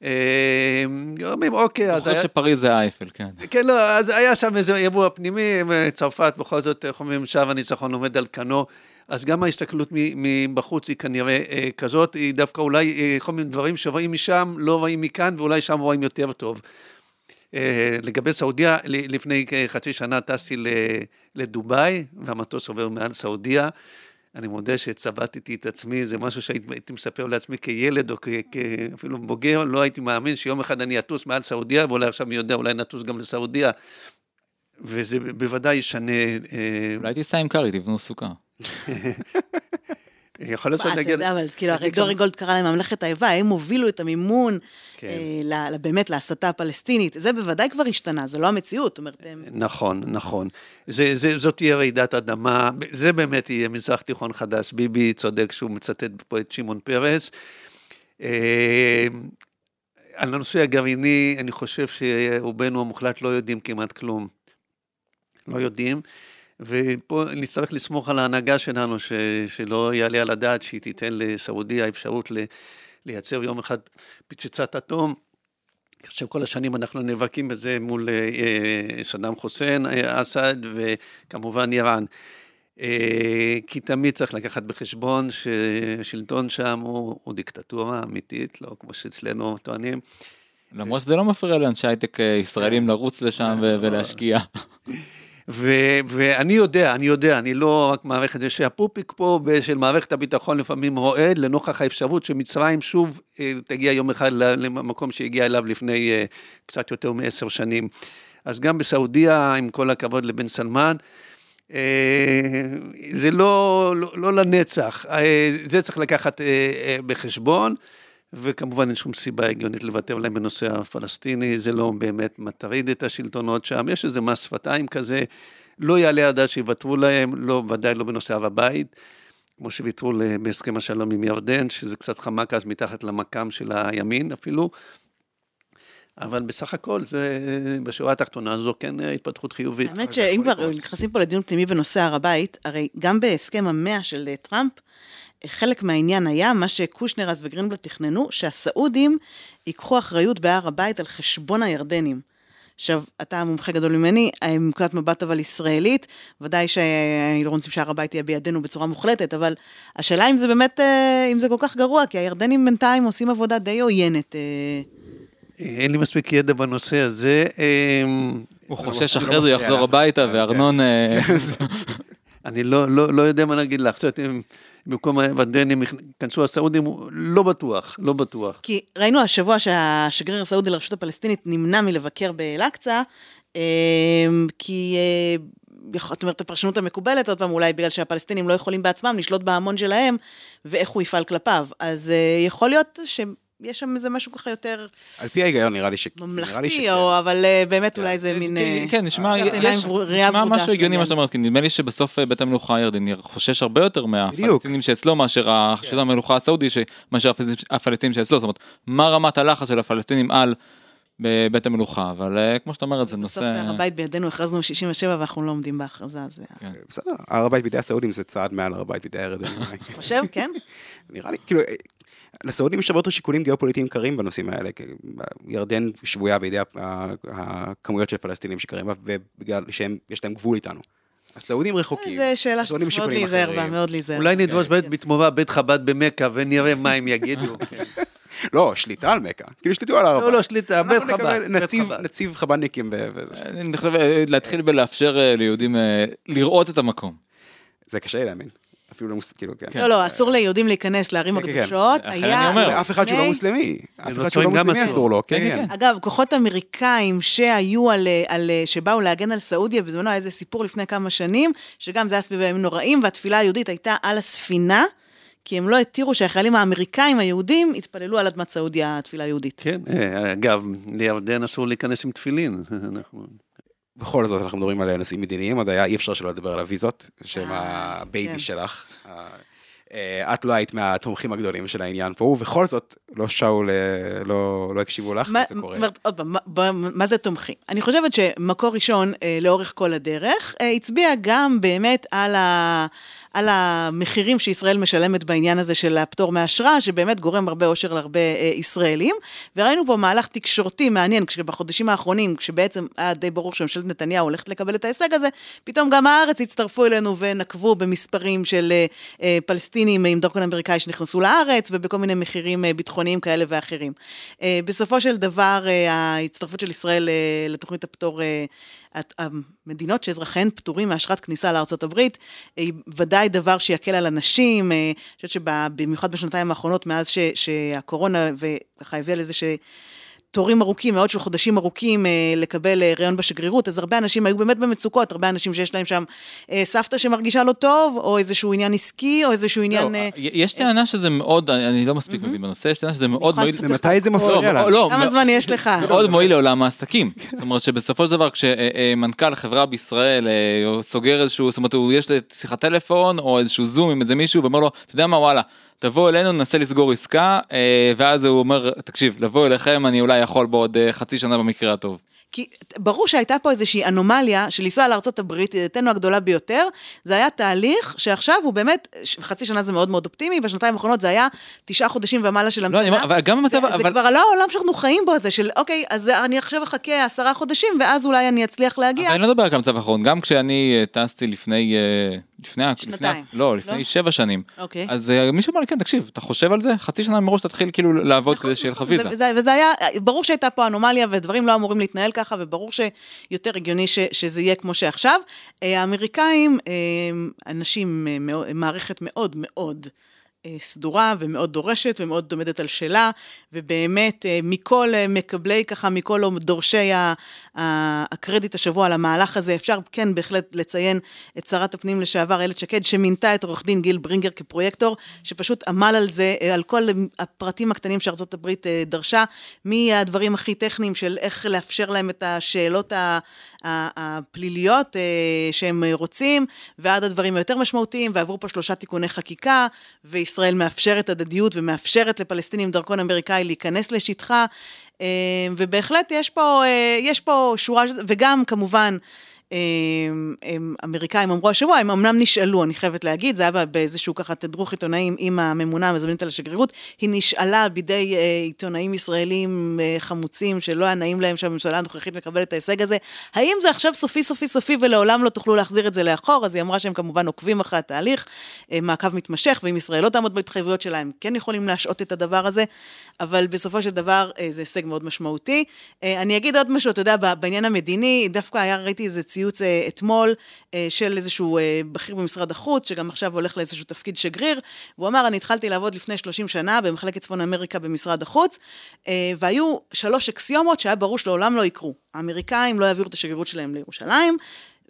אה, אומרים אוקיי, אז היה... אני חושב שפריז זה אייפל, כן. כן, לא, אז היה שם איזה אירוע פנימי, צרפת בכל זאת, איך אומרים, שב הניצחון עומד על כנו. אז גם ההסתכלות מבחוץ היא כנראה אה, כזאת, היא דווקא אולי, אה, כל מיני דברים שרואים משם, לא רואים מכאן, ואולי שם רואים יותר טוב. לגבי סעודיה, לפני חצי שנה טסתי לדובאי, והמטוס עובר מעל סעודיה. אני מודה שצבטתי את עצמי, זה משהו שהייתי מספר לעצמי כילד או אפילו בוגר, לא הייתי מאמין שיום אחד אני אטוס מעל סעודיה, ואולי עכשיו מי יודע, אולי נטוס גם לסעודיה. וזה בוודאי ישנה... אה, אולי תיסע עם קארי, תבנו סוכה. (laughs) יכול להיות שאני אגיד... אתה יודע, אבל כאילו, הרי דורי גולד קרא להם ממלכת האיבה, הם הובילו את המימון כן. אה, באמת להסתה הפלסטינית. זה בוודאי כבר השתנה, זה לא המציאות. אומרת. נכון, נכון. זאת תהיה רעידת אדמה, זה באמת יהיה מזרח תיכון חדש. ביבי צודק שהוא מצטט פה את שמעון פרס. אה, על הנושא הגרעיני, אני חושב שרובנו המוחלט לא יודעים כמעט כלום. לא יודעים. ופה נצטרך לסמוך על ההנהגה שלנו, ש, שלא יעלה על הדעת שהיא תיתן לסעודיה אפשרות ל, לייצר יום אחד פצצת אטום. עכשיו כל השנים אנחנו נאבקים בזה מול אה, אה סדאם חוסיין, אה, אסד וכמובן איראן. אה, כי תמיד צריך לקחת בחשבון שהשלטון שם הוא, הוא דיקטטורה אמיתית, לא כמו שאצלנו טוענים. למרות שזה לא מפריע לאנשי הייטק אה, ישראלים לרוץ לשם ולהשקיע. (laughs) ו- ואני יודע, אני יודע, אני לא רק מערכת זה, שהפופיק פה של מערכת הביטחון לפעמים רועד לנוכח האפשרות שמצרים שוב אה, תגיע יום אחד למקום שהגיע אליו לפני אה, קצת יותר מעשר שנים. אז גם בסעודיה, עם כל הכבוד לבן סלמן, אה, זה לא, לא, לא לנצח, זה צריך לקחת בחשבון. וכמובן אין שום סיבה הגיונית לוותר להם בנושא הפלסטיני, זה לא באמת מטריד את השלטונות שם, יש איזה מס שפתיים כזה, לא יעלה הדעת שיוותרו להם, לא, ודאי לא בנושא הר הבית, כמו שוויתרו בהסכם השלום עם ירדן, שזה קצת חמק אז מתחת למקם של הימין אפילו, אבל בסך הכל זה, בשורה התחתונה זו כן התפתחות חיובית. האמת שאם כבר נכנסים פה לדיון פנימי בנושא הר הבית, הרי גם בהסכם המאה של טראמפ, חלק מהעניין היה, מה שקושנר אז וגרינבלט תכננו, שהסעודים ייקחו אחריות בהר הבית על חשבון הירדנים. עכשיו, אתה מומחה גדול ממני, מנקודת מבט אבל ישראלית, ודאי שהיינו רוצים שהר הבית יהיה בידינו בצורה מוחלטת, אבל השאלה אם זה באמת, אה, אם זה כל כך גרוע, כי הירדנים בינתיים עושים עבודה די עוינת. אה. אין לי מספיק ידע בנושא הזה. אה, הוא חושש אחרי זה יחזור הביתה וארנון... (laughs) אני לא, לא, לא יודע מה להגיד לך. במקום הוונדנים ייכנסו הסעודים, לא בטוח, לא בטוח. כי ראינו השבוע שהשגריר הסעודי לרשות הפלסטינית נמנע מלבקר באל-אקצא, אמ, כי... אה, זאת אומרת, הפרשנות המקובלת, עוד פעם, אולי בגלל שהפלסטינים לא יכולים בעצמם לשלוט בהמון שלהם, ואיך הוא יפעל כלפיו. אז אה, יכול להיות ש... יש שם איזה משהו ככה יותר... על פי ההיגיון נראה לי ש... ממלכתי, או אבל אה, באמת אולי זה מין... כן, אה, כן נשמע משהו הגיוני מה שאתה אומר, כי נדמה לי שבסוף אה, בית המלוכה הירדני חושש הרבה יותר מהפלסטינים שאצלו מאשר של המלוכה הסעודי, מאשר הפלסטינים שאצלו, זאת אומרת, מה רמת הלחץ של הפלסטינים על... בבית המלוכה, אבל כמו שאתה אומרת, זה בסוף נושא... הר הבית בידינו, הכרזנו 67 ואנחנו לא עומדים בהכרזה, זה... כן. בסדר, הר הבית בידי הסעודים זה צעד מעל הר הבית בידי הירדנים. חושב, כן? (laughs) נראה לי, כאילו, לסעודים יש הרבה יותר שיקולים גיאופוליטיים קרים בנושאים האלה. כי ירדן שבויה בידי הכמויות של פלסטינים שקרים בה, ובגלל שיש להם גבול איתנו. הסעודים רחוקים. זו שאלה שצריך מאוד להיזהר בה. מאוד להיזהר. אולי נדרוש כן. בתמורה בית חב"ד במכה ונראה מה הם יגידו. (laughs) לא, שליטה על מכה. כאילו שליטו על הר הבית. לא, לא, שליטה, בית חב"ד. נציב- חב"ד. נציב חב"דניקים. ב- וזה. אני חושב אה, להתחיל בלאפשר אה, ליהודים אה, לראות את המקום. זה קשה לי להאמין. אפילו לא מוס... כאילו, כן. לא, לא, אסור ליהודים להיכנס לערים כן, כן, כן. הקדושות. היה... לאף אחד שהוא לא לפני- מוסלמי. אף אחד שהוא לא גם מוסלמי אסור. לו. כן, כן, כן. כן. אגב, כוחות אמריקאים שהיו על, על, שבאו להגן על סעודיה, בזמנו היה איזה סיפור לפני כמה שנים, שגם זה היה סביב הימים נוראים, והתפילה היהודית הייתה על הספינה, כי הם לא התירו שהחיילים האמריקאים היהודים יתפללו על אדמת סעודיה, התפילה היהודית. כן, אה, אגב, לירדן אסור להיכנס עם תפילין. (laughs) אנחנו- בכל זאת אנחנו מדברים על נושאים מדיניים, עוד היה אי אפשר שלא לדבר על הוויזות, שהם אה, ה baby כן. שלך. אה, אה, את לא היית מהתומכים הגדולים של העניין פה, ובכל זאת, לא שאול, לא לא הקשיבו לך, מה, זאת קורה. עוד פעם, מה, מה זה תומכים? אני חושבת שמקור ראשון, לאורך כל הדרך, הצביע גם באמת על, ה, על המחירים שישראל משלמת בעניין הזה של הפטור מאשרה, שבאמת גורם הרבה אושר להרבה אה, ישראלים. וראינו פה מהלך תקשורתי מעניין, כשבחודשים האחרונים, כשבעצם היה די ברור שממשלת נתניהו הולכת לקבל את ההישג הזה, פתאום גם הארץ הצטרפו אלינו ונקבו במספרים של אה, אה, פלסטינים עם דרכון אמריקאי שנכנסו לארץ, ובכל מיני מחירים אה, ביטחוניים כאלה ואחרים. אה, בסופו של דבר, אה, ההצטרפות של ישראל אה, לתוכנית הפטור, אה, המדינות שאזרחיהן פטורים מאשרת כניסה לארה"ב, היא ודאי דבר שיקל על אנשים, אה, אני חושבת שבמיוחד בשנתיים האחרונות, מאז ש, שהקורונה וככה הביאה לזה ש... תורים ארוכים, מאוד של חודשים ארוכים אה, לקבל אה, ראיון בשגרירות, אז הרבה אנשים היו באמת במצוקות, הרבה אנשים שיש להם שם אה, סבתא שמרגישה לא טוב, או איזשהו עניין עסקי, או איזשהו עניין... לא, אה, יש טענה שזה מאוד, אני אני לא מספיק מבין בנושא, יש טענה שזה מאוד מועיל. ומתי זה מפריע לא, לך? לא, כמה זמן יש לך? (laughs) מאוד מועיל לעולם העסקים. זאת אומרת שבסופו של דבר כשמנכ"ל חברה בישראל סוגר איזשהו, זאת אומרת יש שיחת טלפון או איזשהו זום עם איזה מישהו ואומר לו, אתה יודע מה וואלה, תבוא אלינו ננסה לסגור עסקה אה, ואז הוא אומר, תקשיב, לבוא אליכם אני אולי יכול בעוד אה, חצי שנה במקרה הטוב. כי ברור שהייתה פה איזושהי אנומליה של לנסוע לארצות הברית, ידידתנו הגדולה ביותר, זה היה תהליך שעכשיו הוא באמת, חצי שנה זה מאוד מאוד אופטימי, בשנתיים האחרונות זה היה תשעה חודשים ומעלה של לא, המדינה. אני אומר, אבל גם זה, במצב, זה אבל... כבר לא העולם שאנחנו חיים בו הזה, של אוקיי, אז אני עכשיו אחכה עשרה חודשים, ואז אולי אני אצליח להגיע. אבל אני לא מדבר רק על המצב האחרון, גם כשאני אה, טסתי לפני, לפני, ה- לפני, שנתיים. לא, לפני לא? שבע שנים, אוקיי. אז אה, מישהו אמר לי, כן, תקשיב, אתה חושב על זה? חצי שנה מראש תתחיל כאילו לעבוד כדי שיהיה לך ויזה. נכון, וזה, וזה היה, ברור שהייתה פה אנומליה ודברים לא אמורים להתנהל ככה, וברור שיותר הגיוני ש, שזה יהיה כמו שעכשיו. אה, האמריקאים, אה, אנשים, מאוד- מערכת מאוד מאוד סדורה ומאוד דורשת ומאוד עומדת על שלה, ובאמת אה, מכל אה, מקבלי ככה, מכל דורשי הקרדיט השבוע על המהלך הזה, אפשר כן בהחלט לציין את שרת הפנים לשעבר איילת שקד, שמינתה את עורך דין גיל ברינגר כפרויקטור, שפשוט עמל על זה, אה, על כל הפרטים הקטנים שארצות הברית אה, דרשה, מהדברים הכי טכניים של איך לאפשר להם את השאלות הפליליות אה, שהם רוצים, ועד הדברים היותר משמעותיים, ועברו פה שלושה תיקוני חקיקה, וישראל מאפשרת הדדיות ומאפשרת לפלסטינים דרכון אמריקאי להיכנס לשטחה, אה, ובהחלט יש פה, אה, יש פה שורה, וגם כמובן, אמריקאים אמרו השבוע, הם אמנם נשאלו, אני חייבת להגיד, זה היה באיזשהו ככה תדרוך עיתונאים עם הממונה המזמנת על השגרירות, היא נשאלה בידי אה, עיתונאים ישראלים אה, חמוצים, שלא היה נעים להם שהממשלה הנוכחית מקבלת את ההישג הזה, האם זה עכשיו סופי סופי סופי ולעולם לא תוכלו להחזיר את זה לאחור? אז היא אמרה שהם כמובן עוקבים אחרי התהליך, אה, מעקב מתמשך, ואם ישראל לא תעמוד בהתחייבויות שלה, הם כן יכולים להשעות את הדבר הזה, אבל בסופו של דבר זה הישג מאוד משמעותי. אני אגיד עוד משהו, אתה יודע, בעניין המדיני, דווקא היה, ראיתי איזה ציוץ אה, אתמול אה, של איזשהו אה, בכיר במשרד החוץ, שגם עכשיו הולך לאיזשהו תפקיד שגריר, והוא אמר, אני התחלתי לעבוד לפני 30 שנה במחלקת צפון אמריקה במשרד החוץ, והיו שלוש אקסיומות שהיה ברור שלעולם לא יקרו. האמריקאים לא יעבירו את השגרירות שלהם לירושלים,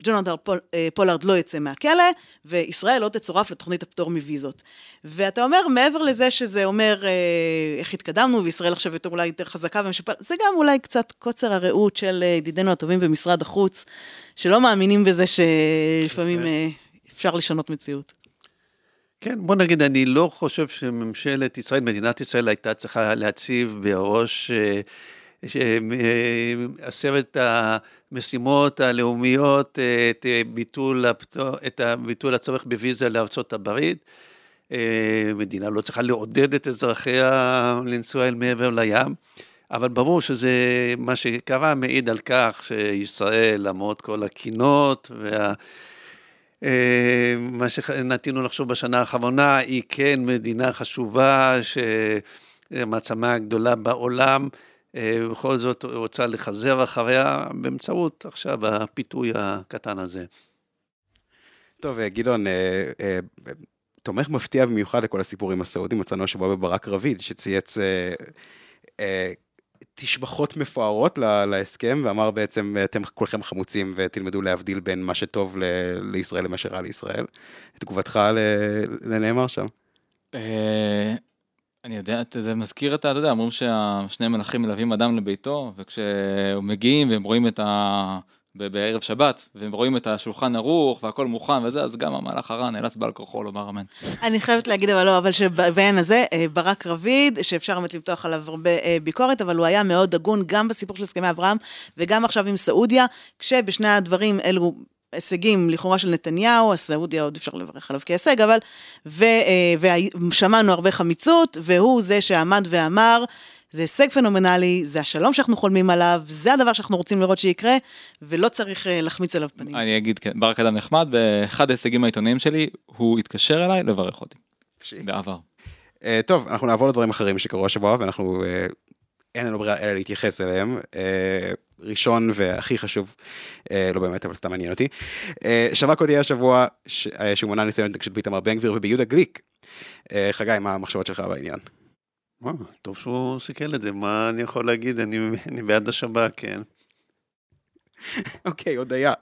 ג'ונתן פול, אה, פולארד לא ייצא מהכלא, וישראל לא תצורף לתוכנית הפטור מוויזות. ואתה אומר, מעבר לזה שזה אומר אה, איך התקדמנו, וישראל עכשיו יותר אולי יותר חזקה ומשפרת, זה גם אולי קצת קוצר הראות של אה, ידידינו הטובים במשרד החוץ, שלא מאמינים בזה שלפעמים אפשר לשנות מציאות. כן, בוא נגיד, אני לא חושב שממשלת ישראל, מדינת ישראל הייתה צריכה להציב בראש עשרת המשימות הלאומיות, את ביטול, הפטור, את ביטול הצורך בוויזה לארצות הברית. מדינה לא צריכה לעודד את אזרחיה לנסוע אל מעבר לים. אבל ברור שזה, מה שקרה מעיד על כך שישראל, למרות כל הקינות וה... אה, מה שנטינו לחשוב בשנה האחרונה, היא כן מדינה חשובה, שמעצמה גדולה בעולם, אה, בכל זאת רוצה לחזר אחריה באמצעות עכשיו הפיתוי הקטן הזה. טוב, אה, גדעון, תומך מפתיע במיוחד לכל הסיפורים הסעודים, מצאנו השבוע בברק רביד, שצייץ תשבחות מפוארות להסכם, ואמר בעצם, אתם כולכם חמוצים ותלמדו להבדיל בין מה שטוב לישראל למה שרע לישראל. תגובתך לנאמר שם. אני יודע, זה מזכיר את, אתה יודע, אומרים שהשני מלכים מלווים אדם לביתו, וכשהם מגיעים והם רואים את ה... בערב שבת, והם רואים את השולחן ערוך והכל מוכן וזה, אז גם המהלך הרע נאלץ בעל כוחו לומר אמן. אני חייבת להגיד, אבל לא, אבל שבעניין הזה, אה, ברק רביד, שאפשר באמת למתוח עליו הרבה אה, ביקורת, אבל הוא היה מאוד הגון גם בסיפור של הסכמי אברהם, וגם עכשיו עם סעודיה, כשבשני הדברים אלו הישגים לכאורה של נתניהו, הסעודיה עוד אפשר לברך עליו כהישג, אבל, ו, אה, ושמענו הרבה חמיצות, והוא זה שעמד ואמר, זה הישג פנומנלי, זה השלום שאנחנו חולמים עליו, זה הדבר שאנחנו רוצים לראות שיקרה, ולא צריך אה, להחמיץ עליו פנים. אני אגיד, כן, ברק אדם נחמד, באחד ההישגים העיתונאיים שלי, הוא התקשר אליי לברך אותי. בעבר. Uh, טוב, אנחנו נעבור לדברים אחרים שקרו השבוע, ואנחנו, uh, אין לנו ברירה אלא להתייחס אליהם. Uh, ראשון והכי חשוב, uh, לא באמת, אבל סתם מעניין אותי. Uh, שב"כ הודיע השבוע ש, uh, שהוא מונה ניסיון התנגשות באיתמר בן גביר וביהודה גליק. חגי, מה המחשבות שלך בעניין? וואו, טוב שהוא סיכל את זה, מה אני יכול להגיד? אני, אני בעד השב"כ, כן. (laughs) אוקיי, הודיה.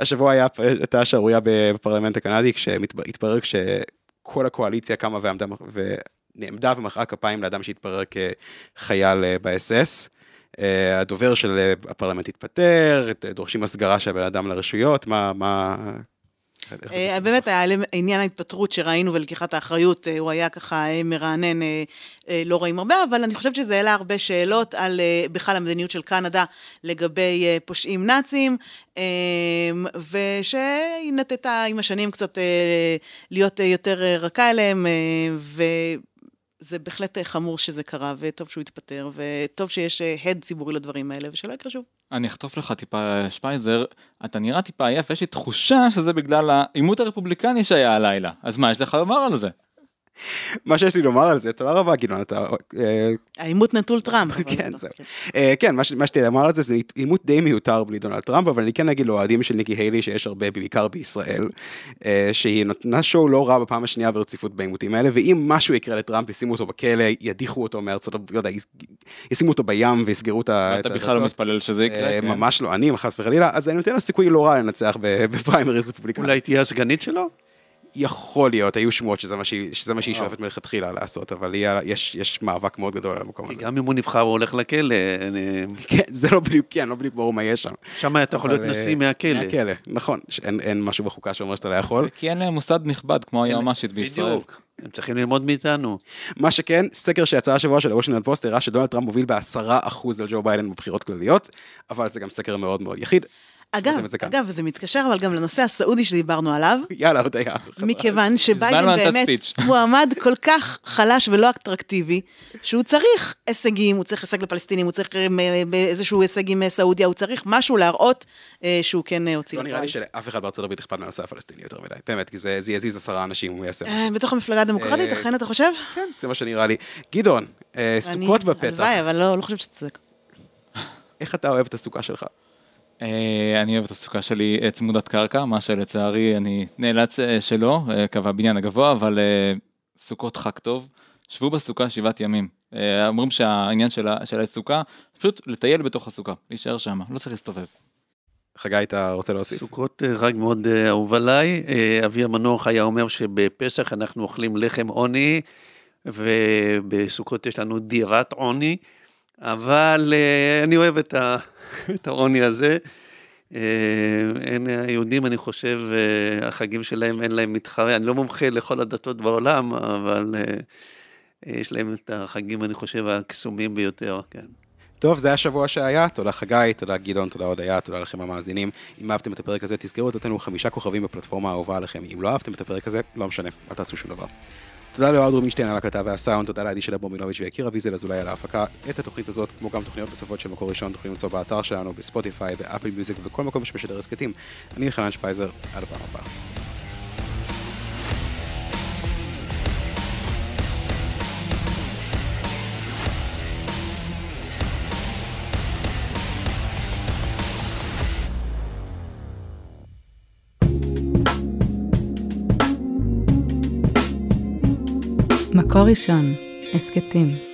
השבוע היה, הייתה שערורייה בפרלמנט הקנדי, כשהתברר שכל הקואליציה קמה ועמדה, ונעמדה ומחאה כפיים לאדם שהתברר כחייל אה, באס-אס. אה, הדובר של אה, הפרלמנט התפטר, דורשים הסגרה של הבן אדם לרשויות, מה, מה, אה, באמת היה עניין ההתפטרות שראינו ולקיחת האחריות, אה, הוא היה ככה אה, מרענן, לא רואים הרבה, אבל אני חושבת שזה העלה הרבה שאלות על בכלל המדיניות של קנדה לגבי פושעים נאצים, ושהיא נטטה עם השנים קצת להיות יותר רכה אליהם, ו... זה בהחלט חמור שזה קרה, וטוב שהוא התפטר, וטוב שיש הד ציבורי לדברים האלה, ושלא יקרה שוב. אני אחטוף לך טיפה שפייזר, אתה נראה טיפה עייף, יש לי תחושה שזה בגלל העימות הרפובליקני שהיה הלילה. אז מה יש לך לומר על זה? מה שיש לי לומר על זה, תודה רבה גדעון, אתה... אה, העימות נטול טראמפ. כן, זהו. אה, כן, מה שיש לי לומר על זה, זה עימות די מיותר בלי דונלד טראמפ, אבל אני כן אגיד לאוהדים של ניקי היילי, שיש הרבה, בעיקר בישראל, אה, שהיא נתנה show לא רע בפעם השנייה ברציפות בעימותים האלה, ואם משהו יקרה לטראמפ, ישימו אותו בכלא, ידיחו אותו מארצות הברית, לא יודע, ישימו אותו בים ויסגרו את ה... אתה בכלל לא מתפלל שזה יקרה? כן. ממש לא, אני, חס וחלילה, אז אני נותן לו סיכוי לא רע לנצח בפריימריז רפובליקני. אולי תהיה הסגנית שלו? יכול להיות, היו שמועות שזה מה שהיא, שואפת מלכתחילה לעשות, אבל יש, יש מאבק מאוד גדול על המקום הזה. גם אם הוא נבחר הוא הולך לכלא. אני... כן, זה לא בדיוק, כן, לא בדיוק ברור מה יש שם. שם אתה יכול להיות נשיא אה, מהכלא. מהכלא, נכון, אין, אין משהו בחוקה שאומר שאתה לא יכול. כי אין להם מוסד נכבד כמו היועמ"שית בישראל. בדיוק. הם צריכים ללמוד מאיתנו. מה שכן, סקר שיצא השבוע של הוושינגטון פוסט הראה שדונלד טראמפ מוביל בעשרה אחוז על ג'ו ביידן בבחירות כלליות, אבל זה גם סקר מאוד מאוד יחיד. אגב, אגב, זה מתקשר אבל גם לנושא הסעודי שדיברנו עליו. יאללה, עוד היה. מכיוון שביידן באמת מועמד כל כך חלש ולא אטרקטיבי, שהוא צריך הישגים, הוא צריך הישג לפלסטינים, הוא צריך אה, איזשהו הישג עם אה, סעודיה, הוא צריך משהו להראות אה, שהוא כן הוציא. לא נראה לי שלאף אחד בארצות הברית אכפת מהנושא הפלסטיני יותר מדי, באמת, כי זה יזיז עשרה אנשים הוא יעשה. בתוך המפלגה הדמוקרטית, אכן אתה חושב? כן, זה מה שנראה לי. גדעון, סוכות בפתח. הלוואי, אבל לא, לא חושבת שאתה צודק. איך אתה אוהב את הסוכה שלך? אה, אני אוהב את הסוכה שלי אה, צמודת קרקע, מה שלצערי אני נאלץ אה, שלא, קו הבניין הגבוה, אבל סוכות חג טוב. שבו בסוכה שבעת ימים. אומרים שהעניין של, של הסוכה, פשוט לטייל בתוך הסוכה, להישאר שם, לא צריך להסתובב. חגי, אתה רוצה להוסיף? סוכות חג מאוד אהוב עליי. אבי המנוח היה אומר שבפסח אנחנו אוכלים לחם עוני, ובסוכות יש לנו דירת עוני, אבל אני אוהב את ה... (laughs) את העוני הזה. אה, אין, היהודים, אני חושב, אה, החגים שלהם אין להם מתחרה, אני לא מומחה לכל הדתות בעולם, אבל אה, יש להם את החגים, אני חושב, הקסומים ביותר, כן. טוב, זה השבוע שהיה, תודה חגי, תודה גדעון, תודה הודיה, תודה לכם המאזינים. אם אהבתם את הפרק הזה, תזכרו לתת לנו חמישה כוכבים בפלטפורמה האהובה עליכם. אם לא אהבתם את הפרק הזה, לא משנה, אל תעשו שום דבר. תודה לאוהד רובינשטיין על ההקלטה והסאונד, תודה לעדי שלה בומינוביץ' ויקיר אביזל אזולאי על ההפקה. את התוכנית הזאת, כמו גם תוכניות נוספות של מקור ראשון, תוכלו למצוא באתר שלנו, בספוטיפיי, באפל מיוזיק ובכל מקום שמשדר הסכתים. אני חנן שפייזר, עד הפעם הבאה. מקור ראשון, הסכתים.